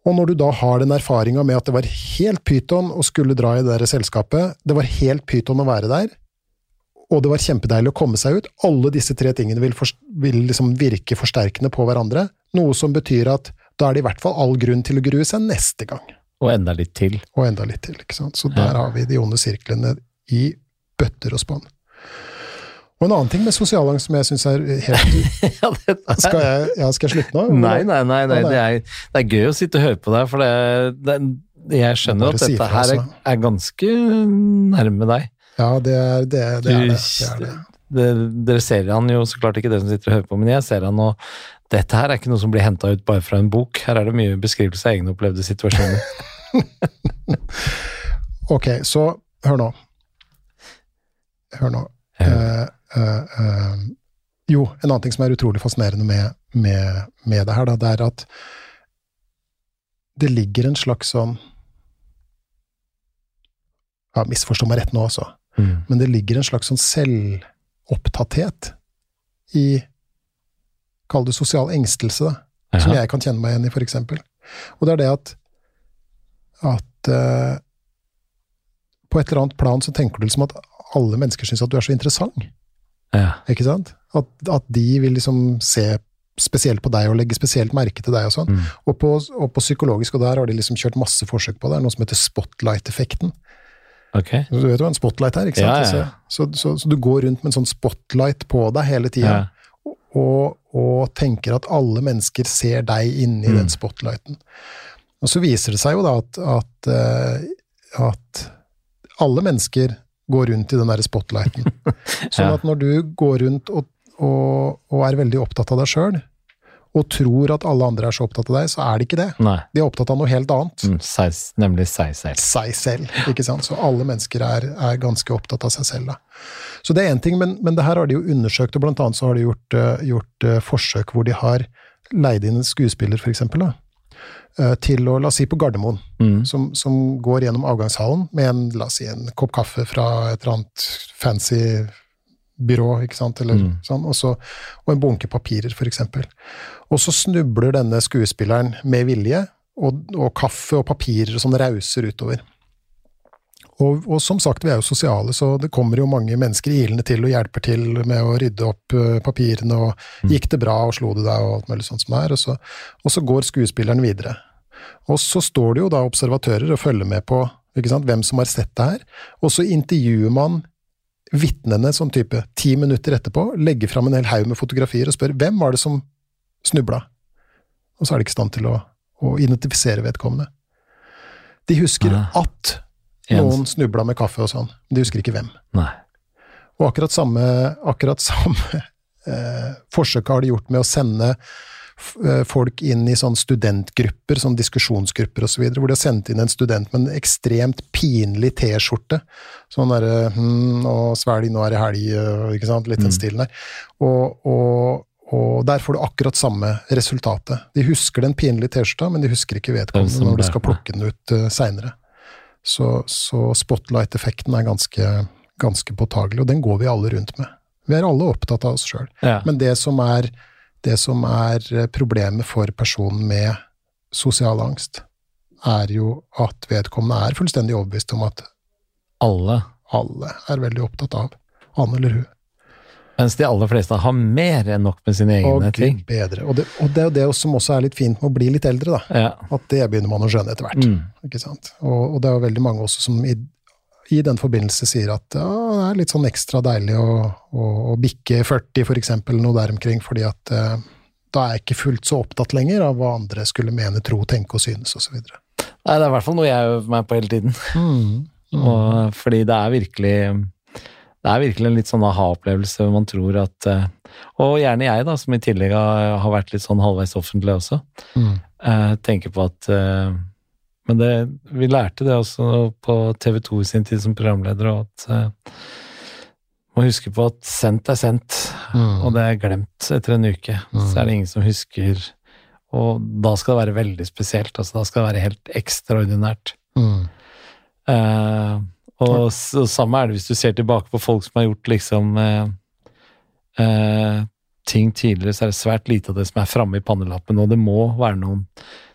Og når du da har den erfaringa med at det var helt pyton å skulle dra i det der selskapet, det var helt pyton å være der, og det var kjempedeilig å komme seg ut, alle disse tre tingene vil, for, vil liksom virke forsterkende på hverandre, noe som betyr at da er det i hvert fall all grunn til å grue seg neste gang. Og enda litt til. Og enda litt til, ikke sant. Så der har vi de onde sirklene i bøtter og spann. Og en annen ting med sosialangst som jeg syns er helt skal, jeg, ja, skal jeg slutte nå? Nei, nei, nei. nei, det, er, det, er, gøy å sitte og høre på deg, for det, det jeg skjønner at dette her er, altså. er, ganske nærme deg. Ja, det er det. det, er det, det dere ser han jo så klart ikke, dere som sitter og hører på, men jeg ser han, og dette her er ikke noe som blir henta ut bare fra en bok. Her er det mye beskrivelse av egne opplevde situasjoner. ok, så hør nå. Hør nå. Uh, uh, uh, jo, en annen ting som er utrolig fascinerende med, med, med det her, da, det er at det ligger en slags sånn ja, Misforstå meg rett nå, altså. Mm. Men det ligger en slags sånn selvopptatthet i Kall det sosial engstelse, da. Ja. Som jeg kan kjenne meg igjen i, for eksempel. Og det er det at at uh, på et eller annet plan så tenker du liksom at alle mennesker syns at du er så interessant. Ja. Ikke sant? At, at, de vil liksom se spesielt på deg og legge spesielt merke til deg og sånn. Mm. Og, på, og, på, psykologisk, og der har de liksom kjørt masse forsøk på det, er noe som heter spotlight-effekten. Okay. Du vet jo hva en spotlight er, ikke sant? Ja, ja. Så, så, så, du går rundt med en sånn spotlight på deg hele tida. Og, og, tenker at alle mennesker ser deg inni mm. den spotlighten. Og så viser det seg jo da at, at, uh, at alle mennesker går rundt i den der spotlighten. Sånn at når du går rundt og, og, og er veldig opptatt av deg sjøl, og tror at alle andre er så opptatt av deg, så er de ikke det. Nei. De er opptatt av noe helt annet. Mm, seg, nemlig seg selv. Seg selv, ikke sant. Så alle mennesker er, er ganske opptatt av seg selv. Da. Så det er én ting, men, men, det her har de jo undersøkt, og blant annet så har de gjort, uh, gjort uh, forsøk hvor de har leid inn en skuespiller, for eksempel, da, til å, la oss si på Gardermoen, mm. som, som, går gjennom avgangshallen med en, la oss si, en kopp kaffe fra et eller annet fancy byrå, ikke sant, eller mm. sånn, og, så, og, en bunke papirer, for eksempel. Og så snubler denne skuespilleren med vilje, og, og kaffe og papirer og sånn rauser utover. Og, og, som sagt, vi er jo sosiale, så det kommer jo mange mennesker ilende til og hjelper til med å rydde opp uh, papirene, og mm. gikk det bra, og slo det deg, og alt mulig sånt som er, og så, og så går skuespilleren videre. Og så står det jo da observatører og følger med på sant, hvem som har sett det her, og så intervjuer man vitnene sånn type ti minutter etterpå, legger fram en hel haug med fotografier og spør hvem var det som snubla? Og så er de ikke i stand til å, å identifisere vedkommende. De husker at noen snubla med kaffe og sånn, men de husker ikke hvem. Nei. Og akkurat samme, akkurat samme eh, forsøk har de gjort med å sende Eh, folk inn i sånn studentgrupper, sånn diskusjonsgrupper osv., så hvor de har sendt inn en student med en ekstremt pinlig T-skjorte. Sånn derre hm, og svelg, nå er det helg, ikke sant, litt den mm. stilen der. Og, og, og, der får du akkurat samme resultatet. De husker den pinlige T-skjorta, men de husker ikke vedkommende når de skal plukke den ut uh, seinere. Så, så spotlight-effekten er ganske, ganske påtagelig, og den går vi alle rundt med. Vi er alle opptatt av oss sjøl. Ja. Men det som er det som er eh, problemet for personen med sosial angst, er jo at vedkommende er fullstendig overbevist om at alle alle er veldig opptatt av han eller hun. Mens de aller fleste har mer enn nok med sine egne og ting. Bedre. Og det, og det er jo det som også er litt fint med å bli litt eldre, da. Ja. At det begynner man å skjønne etter hvert. Mm. Ikke sant? Og, og, det er jo veldig mange også som i, i den forbindelse sier at ja, det er litt sånn ekstra deilig å, å, å bikke 40, for eksempel, noe der omkring, fordi at eh, da er jeg ikke fullt så opptatt lenger av hva andre skulle mene, tro, tenke og synes, osv. Nei, det er i hvert fall noe jeg øver meg på hele tiden. Mm. Mm. Og, fordi det er virkelig det er virkelig en litt sånn aha-opplevelse man tror at eh, Og gjerne jeg, da, som i tillegg har, vært litt sånn halvveis offentlig også, mm. Eh, tenker på at men det, vi lærte det også på TV 2 i sin tid som programleder, og at må huske på at sendt er sendt, mm. og det er glemt etter en uke. Mm. Så er det ingen som husker. Og da skal det være veldig spesielt. altså Da skal det være helt ekstraordinært. Mm. Uh, og så, samme er det hvis du ser tilbake på folk som har gjort liksom eh, eh, ting tidligere, så er det svært lite av det som er framme i pannelappen, og det må være noen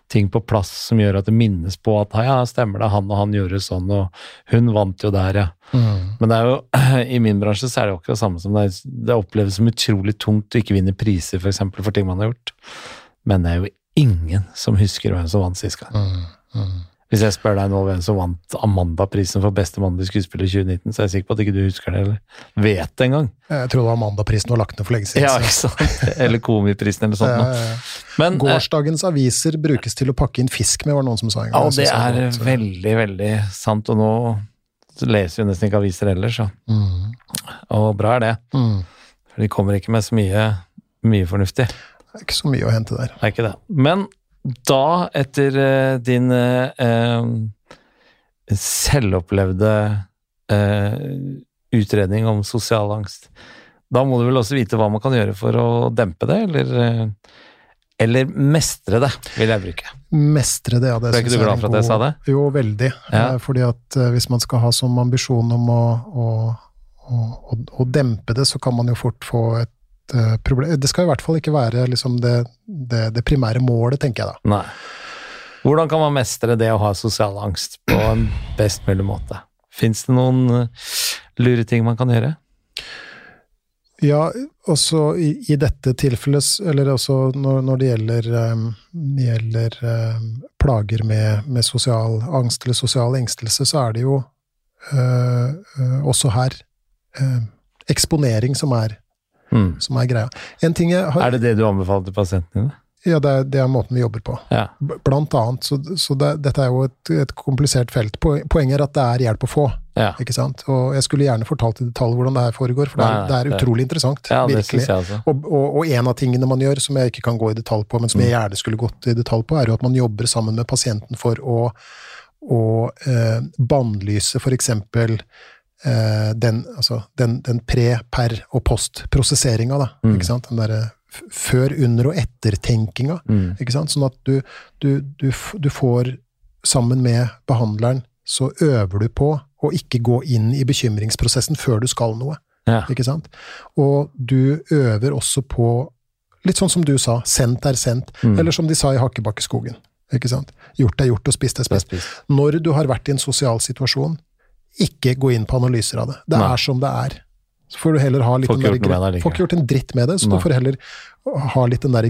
ting på plass som gjør at det minnes på at ja, stemmer det, han og han gjorde sånn, og hun vant jo der, ja. Mm. Men det er jo, i min bransje så er det jo akkurat det samme som det, det oppleves som utrolig tungt å ikke vinne priser, for eksempel, for ting man har gjort. Men det er jo ingen som husker hvem som vant sist gang. Mm. Mm. Hvis jeg spør deg nå hvem som vant Amanda-prisen for beste mannlige skuespiller i 2019, så er jeg sikker på at ikke du husker det, eller vet det engang. Jeg tror det var Amanda-prisen og lagt ned for lenge siden. Ja, så- ikke sant? Eller Komiprisen, eller sånt. Ja, ja, ja. Men, eh, Gårsdagens aviser brukes til å pakke inn fisk med, var det noen som sa en gang. Ja, det er var godt. veldig, veldig sant, og nå leser vi nesten ikke aviser ellers, så. Mm. og bra er det. Mm. For de kommer ikke med så mye, mye fornuftig. Det er ikke så mye å hente der. Det er ikke det. Men da, etter uh, din eh, selvopplevde uh, utredning om sosial angst, da må du vel også vite hva man kan gjøre for å dempe det, eller, eller mestre det, vil jeg bruke. Mestre det, ja. Det Ble ikke du glad for at jeg sa det? Jo, veldig. Ja. Fordi at hvis man skal ha som ambisjon om å, å, å, å dempe det, så kan man jo fort få et eh, problem Det skal i hvert fall ikke være liksom det, det, det primære målet, tenker jeg da. Nei. Hvordan kan man mestre det å ha sosial angst på en best mulig måte? Fins det noen eh, lure ting man kan gjøre? Ja, også i, i dette tilfellet, eller også når, når det gjelder, um, gjelder um, plager med, med sosial angst eller sosial engstelse, så er det jo uh, uh, også her uh, eksponering som er, Hmm. som er greia. En ting jeg har, Er det det du anbefaler til pasientene dine? ja, det, er, det er måten vi jobber på. Ja. Blant annet, så, så det, dette er jo et, et komplisert felt. Poenget er at det er hjelp å få. ja. ikke sant? Og jeg skulle gjerne fortalt i detalj hvordan det her foregår, for det er, Nei, nei, det er utrolig interessant. Ja, virkelig. Og, og, og en av tingene man gjør, som jeg ikke kan gå i detalj på, men som Mm. jeg gjerne skulle gått i detalj på, er jo at man jobber sammen med pasienten for å, å eh, bannlyse eh, den, altså, den, den pre-, per- og post-prosesseringa, da. Mm. Ikke sant? Den derre før-, under- og ettertenkinga. Mm. Ikke sant? Sånn at du, du, du, du får, sammen med behandleren, så øver du på å ikke gå inn i bekymringsprosessen før du skal noe. Ja. Ikke sant? Og du øver også på, litt sånn som du sa, sendt er sendt, Mm. eller som de sa i Hakkebakkeskogen. Ikke sant? Gjort er gjort, og spist er spist. Når du har vært i en sosial situasjon, ikke gå inn på analyser av det. Det Nei. er som det er. Så får du heller ha litt Får den der Får ikke gjort en dritt med det, så Nei. du får heller ha litt den derre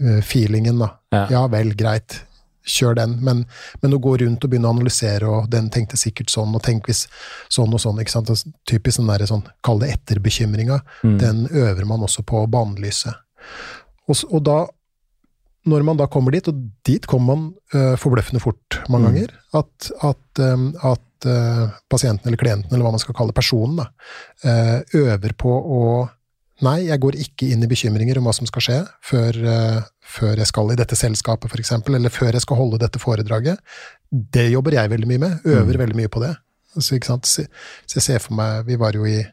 gremme-feelingen, da. Ja. Ja vel, greit. Kjør den, men, men å gå rundt og begynne å analysere, og den tenkte sikkert sånn, og tenk hvis sånn og sånn, ikke sant. Typisk den derre sånn, kall det etterbekymringa, Mm. den øver man også på å bannlyse. Og, og da, når man da kommer dit, og dit kommer man uh, forbløffende fort mange Mm. ganger, at, at, um, at uh, pasienten eller klienten, eller hva man skal kalle personen, da, uh, øver på å Nei, jeg går ikke inn i bekymringer om hva som skal skje før, før jeg skal i dette selskapet, f.eks., eller før jeg skal holde dette foredraget. Det jobber jeg veldig mye med. Øver Mm. veldig mye på det. Så, ikke sant? Så jeg ser for meg Vi var jo i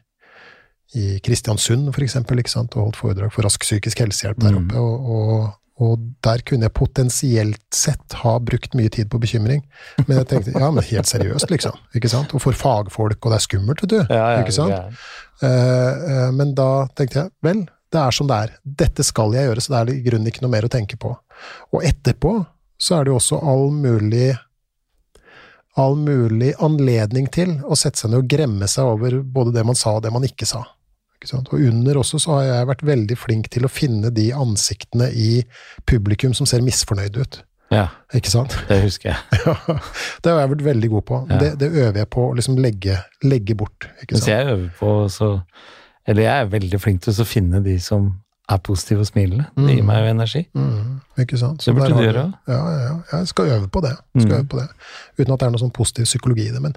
i Kristiansund for eksempel, og holdt foredrag for Rask psykisk helsehjelp der Mm. oppe. Og, og, og der kunne jeg potensielt sett ha brukt mye tid på bekymring. Men jeg tenkte ja, men helt seriøst, liksom. ikke sant? Og for fagfolk, og det er skummelt, vet du. Ja, ja, ikke sant? ja. Uh, uh, men da tenkte jeg vel, det er som det er. Dette skal jeg gjøre, så det er i grunnen ikke noe mer å tenke på. Og etterpå så er det jo også all mulig all mulig anledning til å sette seg ned og gremme seg over både det man sa og det man ikke sa. Og under også så har jeg vært veldig flink til å finne de ansiktene i publikum som ser misfornøyde ut. ja, Ikke sant? det husker jeg. det har jeg vært veldig god på. Ja. Det, det øver jeg på å liksom legge, legge bort. Ikke Mens sant? jeg øver på så Eller jeg er veldig flink til å finne de som er positiv og smilende. Det gir Mm. meg jo energi. Mm, ikke sant? Det burde du gjøre. Ja, ja. Jeg skal øve på det. Skal Mm. øve på det. Uten at det er noe sånn positiv psykologi i det. Men,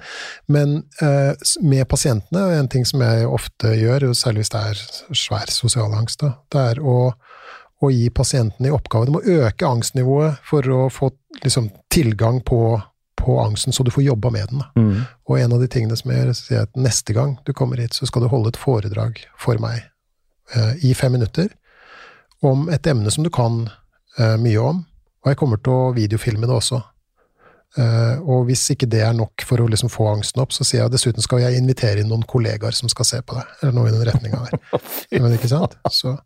men eh, med pasientene, en ting som jeg ofte gjør, særlig hvis det er svær sosial angst, da, det er å, å gi pasientene i oppgave De må øke angstnivået for å få liksom, tilgang på, på angsten, så du får jobba med den. Mm. Og en av de tingene som jeg gjør, sier at neste gang du kommer hit, så skal du holde et foredrag for meg eh, i fem minutter om et emne som du kan uh, mye om. Og jeg kommer til å videofilme det også. Uh, og hvis ikke det er nok for å liksom få angsten opp, så sier jeg dessuten skal jeg invitere inn noen kollegaer som skal se på det. Eller noe i den retninga der. Men ikke sant? Så,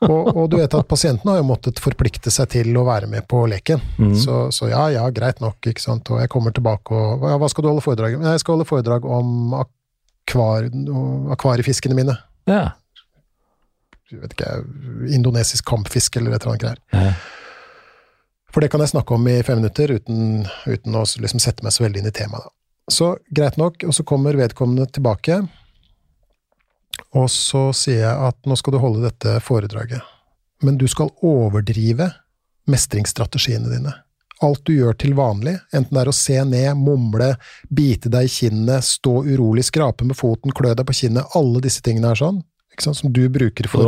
Og, og du vet at pasienten har jo måttet forplikte seg til å være med på leken. Mm. Så, så ja, ja, greit nok, ikke sant. Og jeg kommer tilbake og ja, Hva skal du holde foredrag om? Jeg skal holde foredrag om akvar, akvariefiskene mine. Ja. Vet ikke, indonesisk kampfisk eller et eller annet greier. Ja. For det kan jeg snakke om i fem minutter uten, uten å liksom sette meg så veldig inn i temaet. Da. Så greit nok, og så kommer vedkommende tilbake, og så sier jeg at nå skal du holde dette foredraget, men du skal overdrive mestringsstrategiene dine. Alt du gjør til vanlig, enten det er å se ned, mumle, bite deg i kinnet, stå urolig, skrape med foten, klø deg på kinnet, alle disse tingene er sånn, som du bruker For for,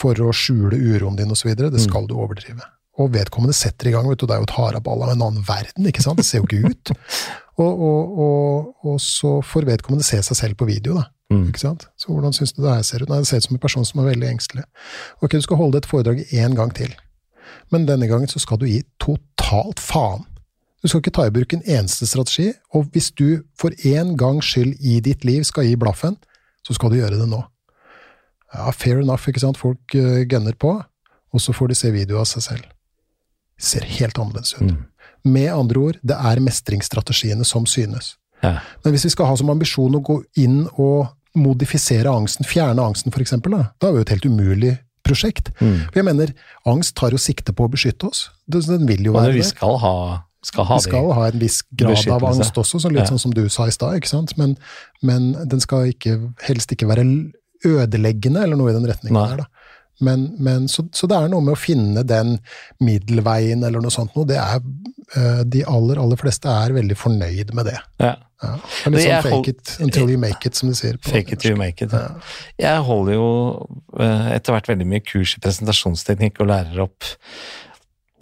for å skjule uroen din osv., det skal du overdrive. Og vedkommende setter i gang, vet du, det er jo et haraball av en annen verden, ikke sant, det ser jo ikke ut. Og, og, og, og så får vedkommende se seg selv på video, da. Mm. Ikke sant? Så hvordan syns du det her ser ut? Nei, det ser ut som en person som er veldig engstelig. Ok, du skal holde et foredrag én gang til, men denne gangen så skal du gi totalt faen. Du skal ikke ta i bruk en eneste strategi, og hvis du for én gangs skyld i ditt liv skal gi blaffen, så skal du gjøre det nå. Ja, fair enough, ikke sant, folk uh, gønner på, og så får de se video av seg selv. Ser helt annerledes ut. Mm. Med andre ord, det er mestringsstrategiene som synes. Ja. Men hvis vi skal ha som ambisjon å gå inn og modifisere angsten, fjerne angsten for eksempel, da, da er det jo et helt umulig prosjekt. Mm. For jeg mener, angst tar jo sikte på å beskytte oss. Den vil jo være være vi skal ha, skal ha Vi skal ha en viss grad av angst også, så litt Ja. sånn som du sa i stad. Men, men den skal ikke, helst ikke være ødeleggende, eller noe i den retningen Nei. der, da. Men, men, så, så det er noe med å finne den middelveien eller noe sånt noe. Det er, eh, de aller, aller fleste er veldig fornøyd med det. Ja. Ja. Det er litt sånn fake it until you make it, som de sier. Fake it till you make it. Ja. Jeg holder jo eh, etter hvert veldig mye kurs i presentasjonsteknikk og lærer opp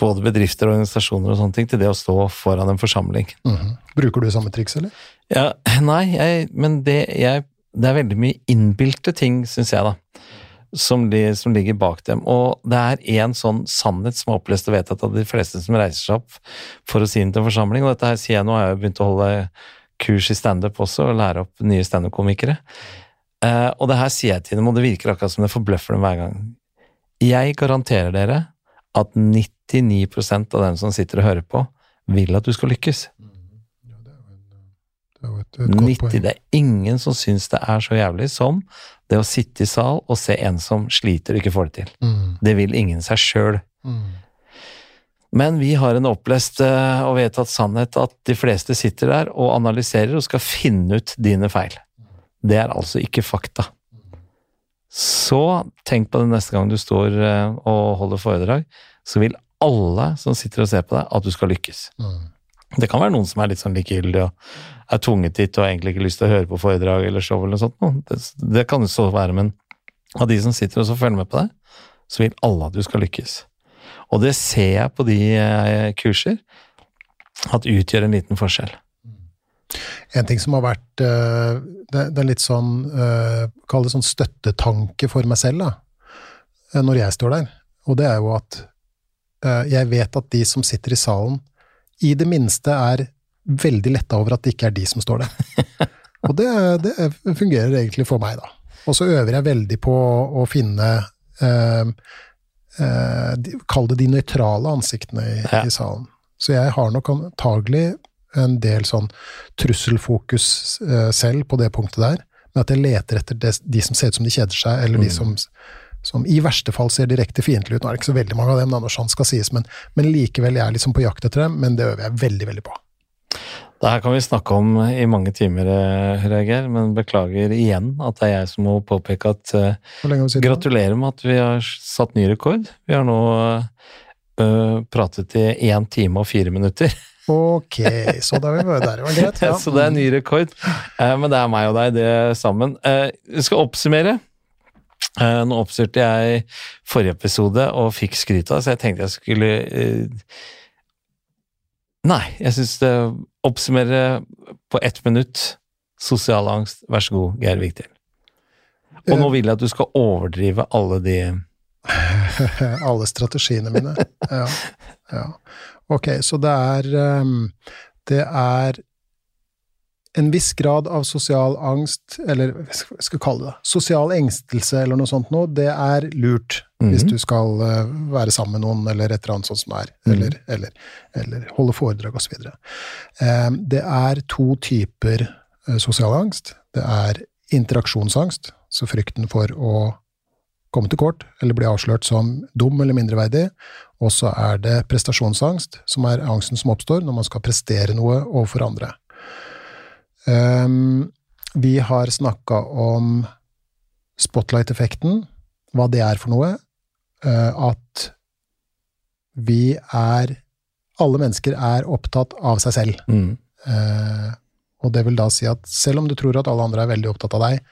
både bedrifter og organisasjoner og sånne ting til det å stå foran en forsamling. Mhm. Bruker du samme triks, eller? Ja, nei, jeg, men det, jeg, det er veldig mye innbilte ting, syns jeg, da. Som, de, som ligger bak dem. Og det er én sånn sannhet som er opplest og vedtatt av de fleste som reiser seg opp for å si den til en forsamling. Og dette her sier jeg nå, har jeg jo begynt å holde kurs i standup også, og lære opp nye standup-komikere. Eh, og det her sier jeg til dem, og det virker akkurat som det forbløffer dem hver gang. Jeg garanterer dere at 99% av dem som sitter og hører på, vil at du skal lykkes. Det er jo et, et godt 90, det er ingen som syns det er så jævlig som det å sitte i sal og se en som sliter og ikke får det til. Mm. Det vil ingen seg sjøl. Mm. Men vi har en opplest eh, og vedtatt sannhet at de fleste sitter der og analyserer og skal finne ut dine feil. Det er altså ikke fakta. Så tenk på det neste gang du står eh, og holder foredrag, så vil alle som sitter og ser på deg, at du skal lykkes. Mm. Det kan være noen som er litt sånn likegyldig og er tvunget dit og egentlig ikke lyst til å høre på foredrag eller show eller noe sånt. Det, det kan jo så være, men av de som sitter og så følger med på deg, så vil alle at du skal lykkes. Og det ser jeg på de eh, kurser, at utgjør en liten forskjell. En ting som har vært eh, Det, er litt sånn uh, Kall det sånn støttetanke for meg selv, da, eh, når jeg står der. Og det er jo at eh, jeg vet at de som sitter i salen, i det minste er veldig letta over at det ikke er de som står der. Og det, det fungerer egentlig for meg, da. Og så øver jeg veldig på å finne eh, eh, de- Kall det de nøytrale ansiktene i, Ja. i salen. Så jeg har nok antagelig en del sånn trusselfokus eh, selv på det punktet der, med at jeg leter etter det, de som ser ut som de kjeder seg, eller de som, som i verste fall ser direkte fiendtlige ut. Nå er det ikke så veldig mange av dem, når sånn skal sies, men, men likevel jeg er liksom på jakt etter dem, men det øver jeg veldig, veldig på. Det her kan vi snakke om i mange timer, eh, Reger, men beklager igjen at det er jeg som må påpeke at sittet? Gratulerer med at vi har satt ny rekord. Vi har nå uh, pratet i én time og fire minutter. Ok, så da er vi der. Det var greit. Ja. Så det er ny rekord. Uh, men det er meg og deg, det sammen. Vi skal oppsummere. Eh, nå oppstyrte jeg forrige episode og fikk skryt av det, så jeg tenkte jeg skulle eh, Nei, jeg syns det oppsummere på ett minutt. Sosial angst. Vær så god, Geir Viktil. Og nå vil jeg at du skal overdrive alle de Alle strategiene mine. Ja, ja. Ok, så det er um, Det er en viss grad av sosial angst, eller hva skal vi kalle det, sosial engstelse eller noe sånt noe, det er lurt hvis Mhm. du skal eh, være sammen med noen eller et eller annet sånt som det er, Mhm. eller, eller, eller holde foredrag osv. Eh, det er to typer eh, sosial angst. Det er interaksjonsangst, så frykten for å komme til kort eller bli avslørt som dum eller mindreverdig. Og så er det prestasjonsangst, som er angsten som oppstår når man skal prestere noe overfor andre. Ehm, vi har snakka om spotlight-effekten, hva det er for noe. Uh, at vi er Alle mennesker er opptatt av seg selv. Mm. Uh, og det vil da si at selv om du tror at alle andre er veldig opptatt av deg,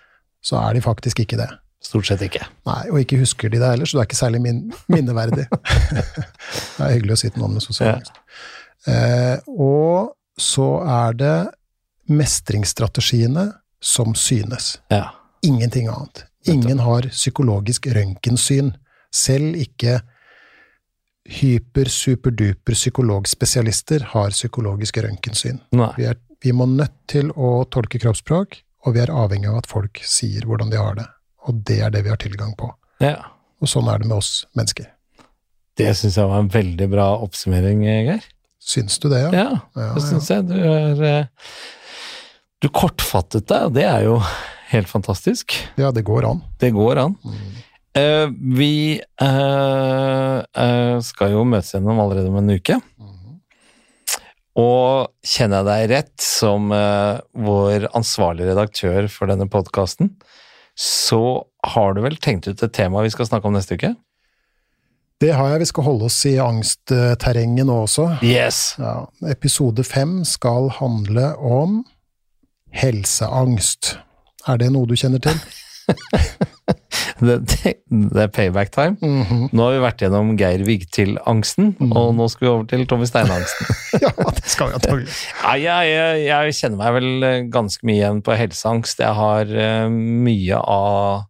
så er de faktisk ikke det. Stort sett ikke. Nei, og ikke husker de det heller, så du er ikke særlig min minneverdig. det er hyggelig å si til noen med sosial Ja. angst. Eh, og så er det mestringsstrategiene som synes. Ja. Ingenting annet. Ingen har psykologisk røntgensyn. Selv ikke hyper-superduper psykologspesialister har psykologisk røntgensyn. Vi, er, vi må nødt til å tolke kroppsspråk, og vi er avhengig av at folk sier hvordan de har det. Og det er det vi har tilgang på. Ja. Og sånn er det med oss mennesker. Det syns jeg var en veldig bra oppsummering, Geir. Syns du det, ja? Ja, det syns jeg. Du er eh, Du kortfattet deg, og det er jo helt fantastisk. Ja, det går an. Det går an. Mm. Eh, vi eh, eh, skal jo møtes gjennom allerede om en uke. Mm. Og kjenner jeg deg rett som eh, vår ansvarlige redaktør for denne podkasten, så har du vel tenkt ut et tema vi skal snakke om neste uke? Det har jeg. Vi skal holde oss i angstterrenget nå også. Yes! Ja, episode fem skal handle om helseangst. Er det noe du kjenner til? Det, det, det er payback time. Mhm. Nå har vi vært gjennom Geir Vigtil-angsten, Mm. og nå skal vi over til Tommy Steine-angsten. ja, det skal vi antagelig. Jeg, jeg, jeg kjenner meg vel eh, ganske mye igjen på helseangst. Jeg har uh, mye av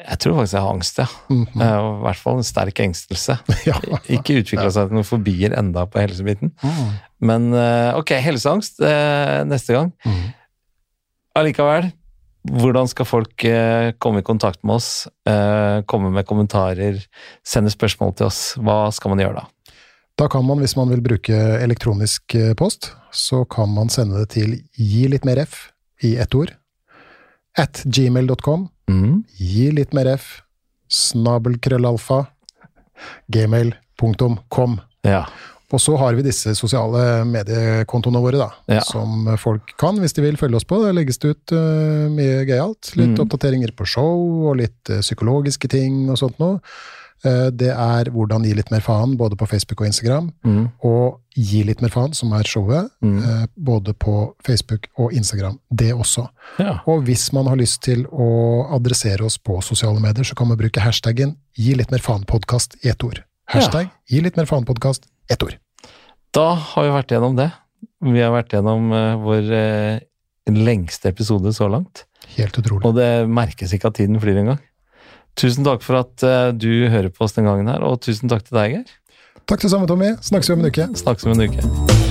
Jeg tror faktisk jeg har angst, ja. Mm -hmm. I hvert fall en sterk engstelse. ja. Ikke utvikla seg til noen fobier enda på helsebiten. Mm. Men ok, helseangst neste gang. Mhm. Allikevel, hvordan skal folk eh, komme i kontakt med oss? Eh, komme med kommentarer, sende spørsmål til oss? Hva skal man gjøre da? Da kan man, hvis man vil bruke elektronisk eh, post, så kan man sende det til gi litt mer f i ett ord, at gmail.com, Mm. gi litt mer f, snabelkrøllalfa, gmail.com. Ja. Og så har vi disse sosiale mediekontoene våre, da, Ja. som folk kan, hvis de vil følge oss på. Der legges det ut uh, mye gøyalt. Litt Mm. oppdateringer på show, og litt uh, psykologiske ting og sånt noe. Uh, det er hvordan gi litt mer faen, både på Facebook og Instagram. Mm. Og gi litt mer faen, som er showet, Mm. både på Facebook og Instagram. Det også. ja. Og hvis man har lyst til å adressere oss på sosiale medier, så kan man bruke hashtaggen gi litt mer faen-podkast i ett ord. Hashtag gi litt mer faen-podkast, ett ord. Da har vi vært gjennom det. Vi har vært gjennom eh, vår eh, lengste episode så langt. Helt utrolig. Og det merkes ikke at tiden flyr engang. Tusen takk for at eh, du hører på oss den gangen her, og tusen takk til deg, Geir. Takk det samme, Tommy. Snakkes om en uke. Snakkes om en uke.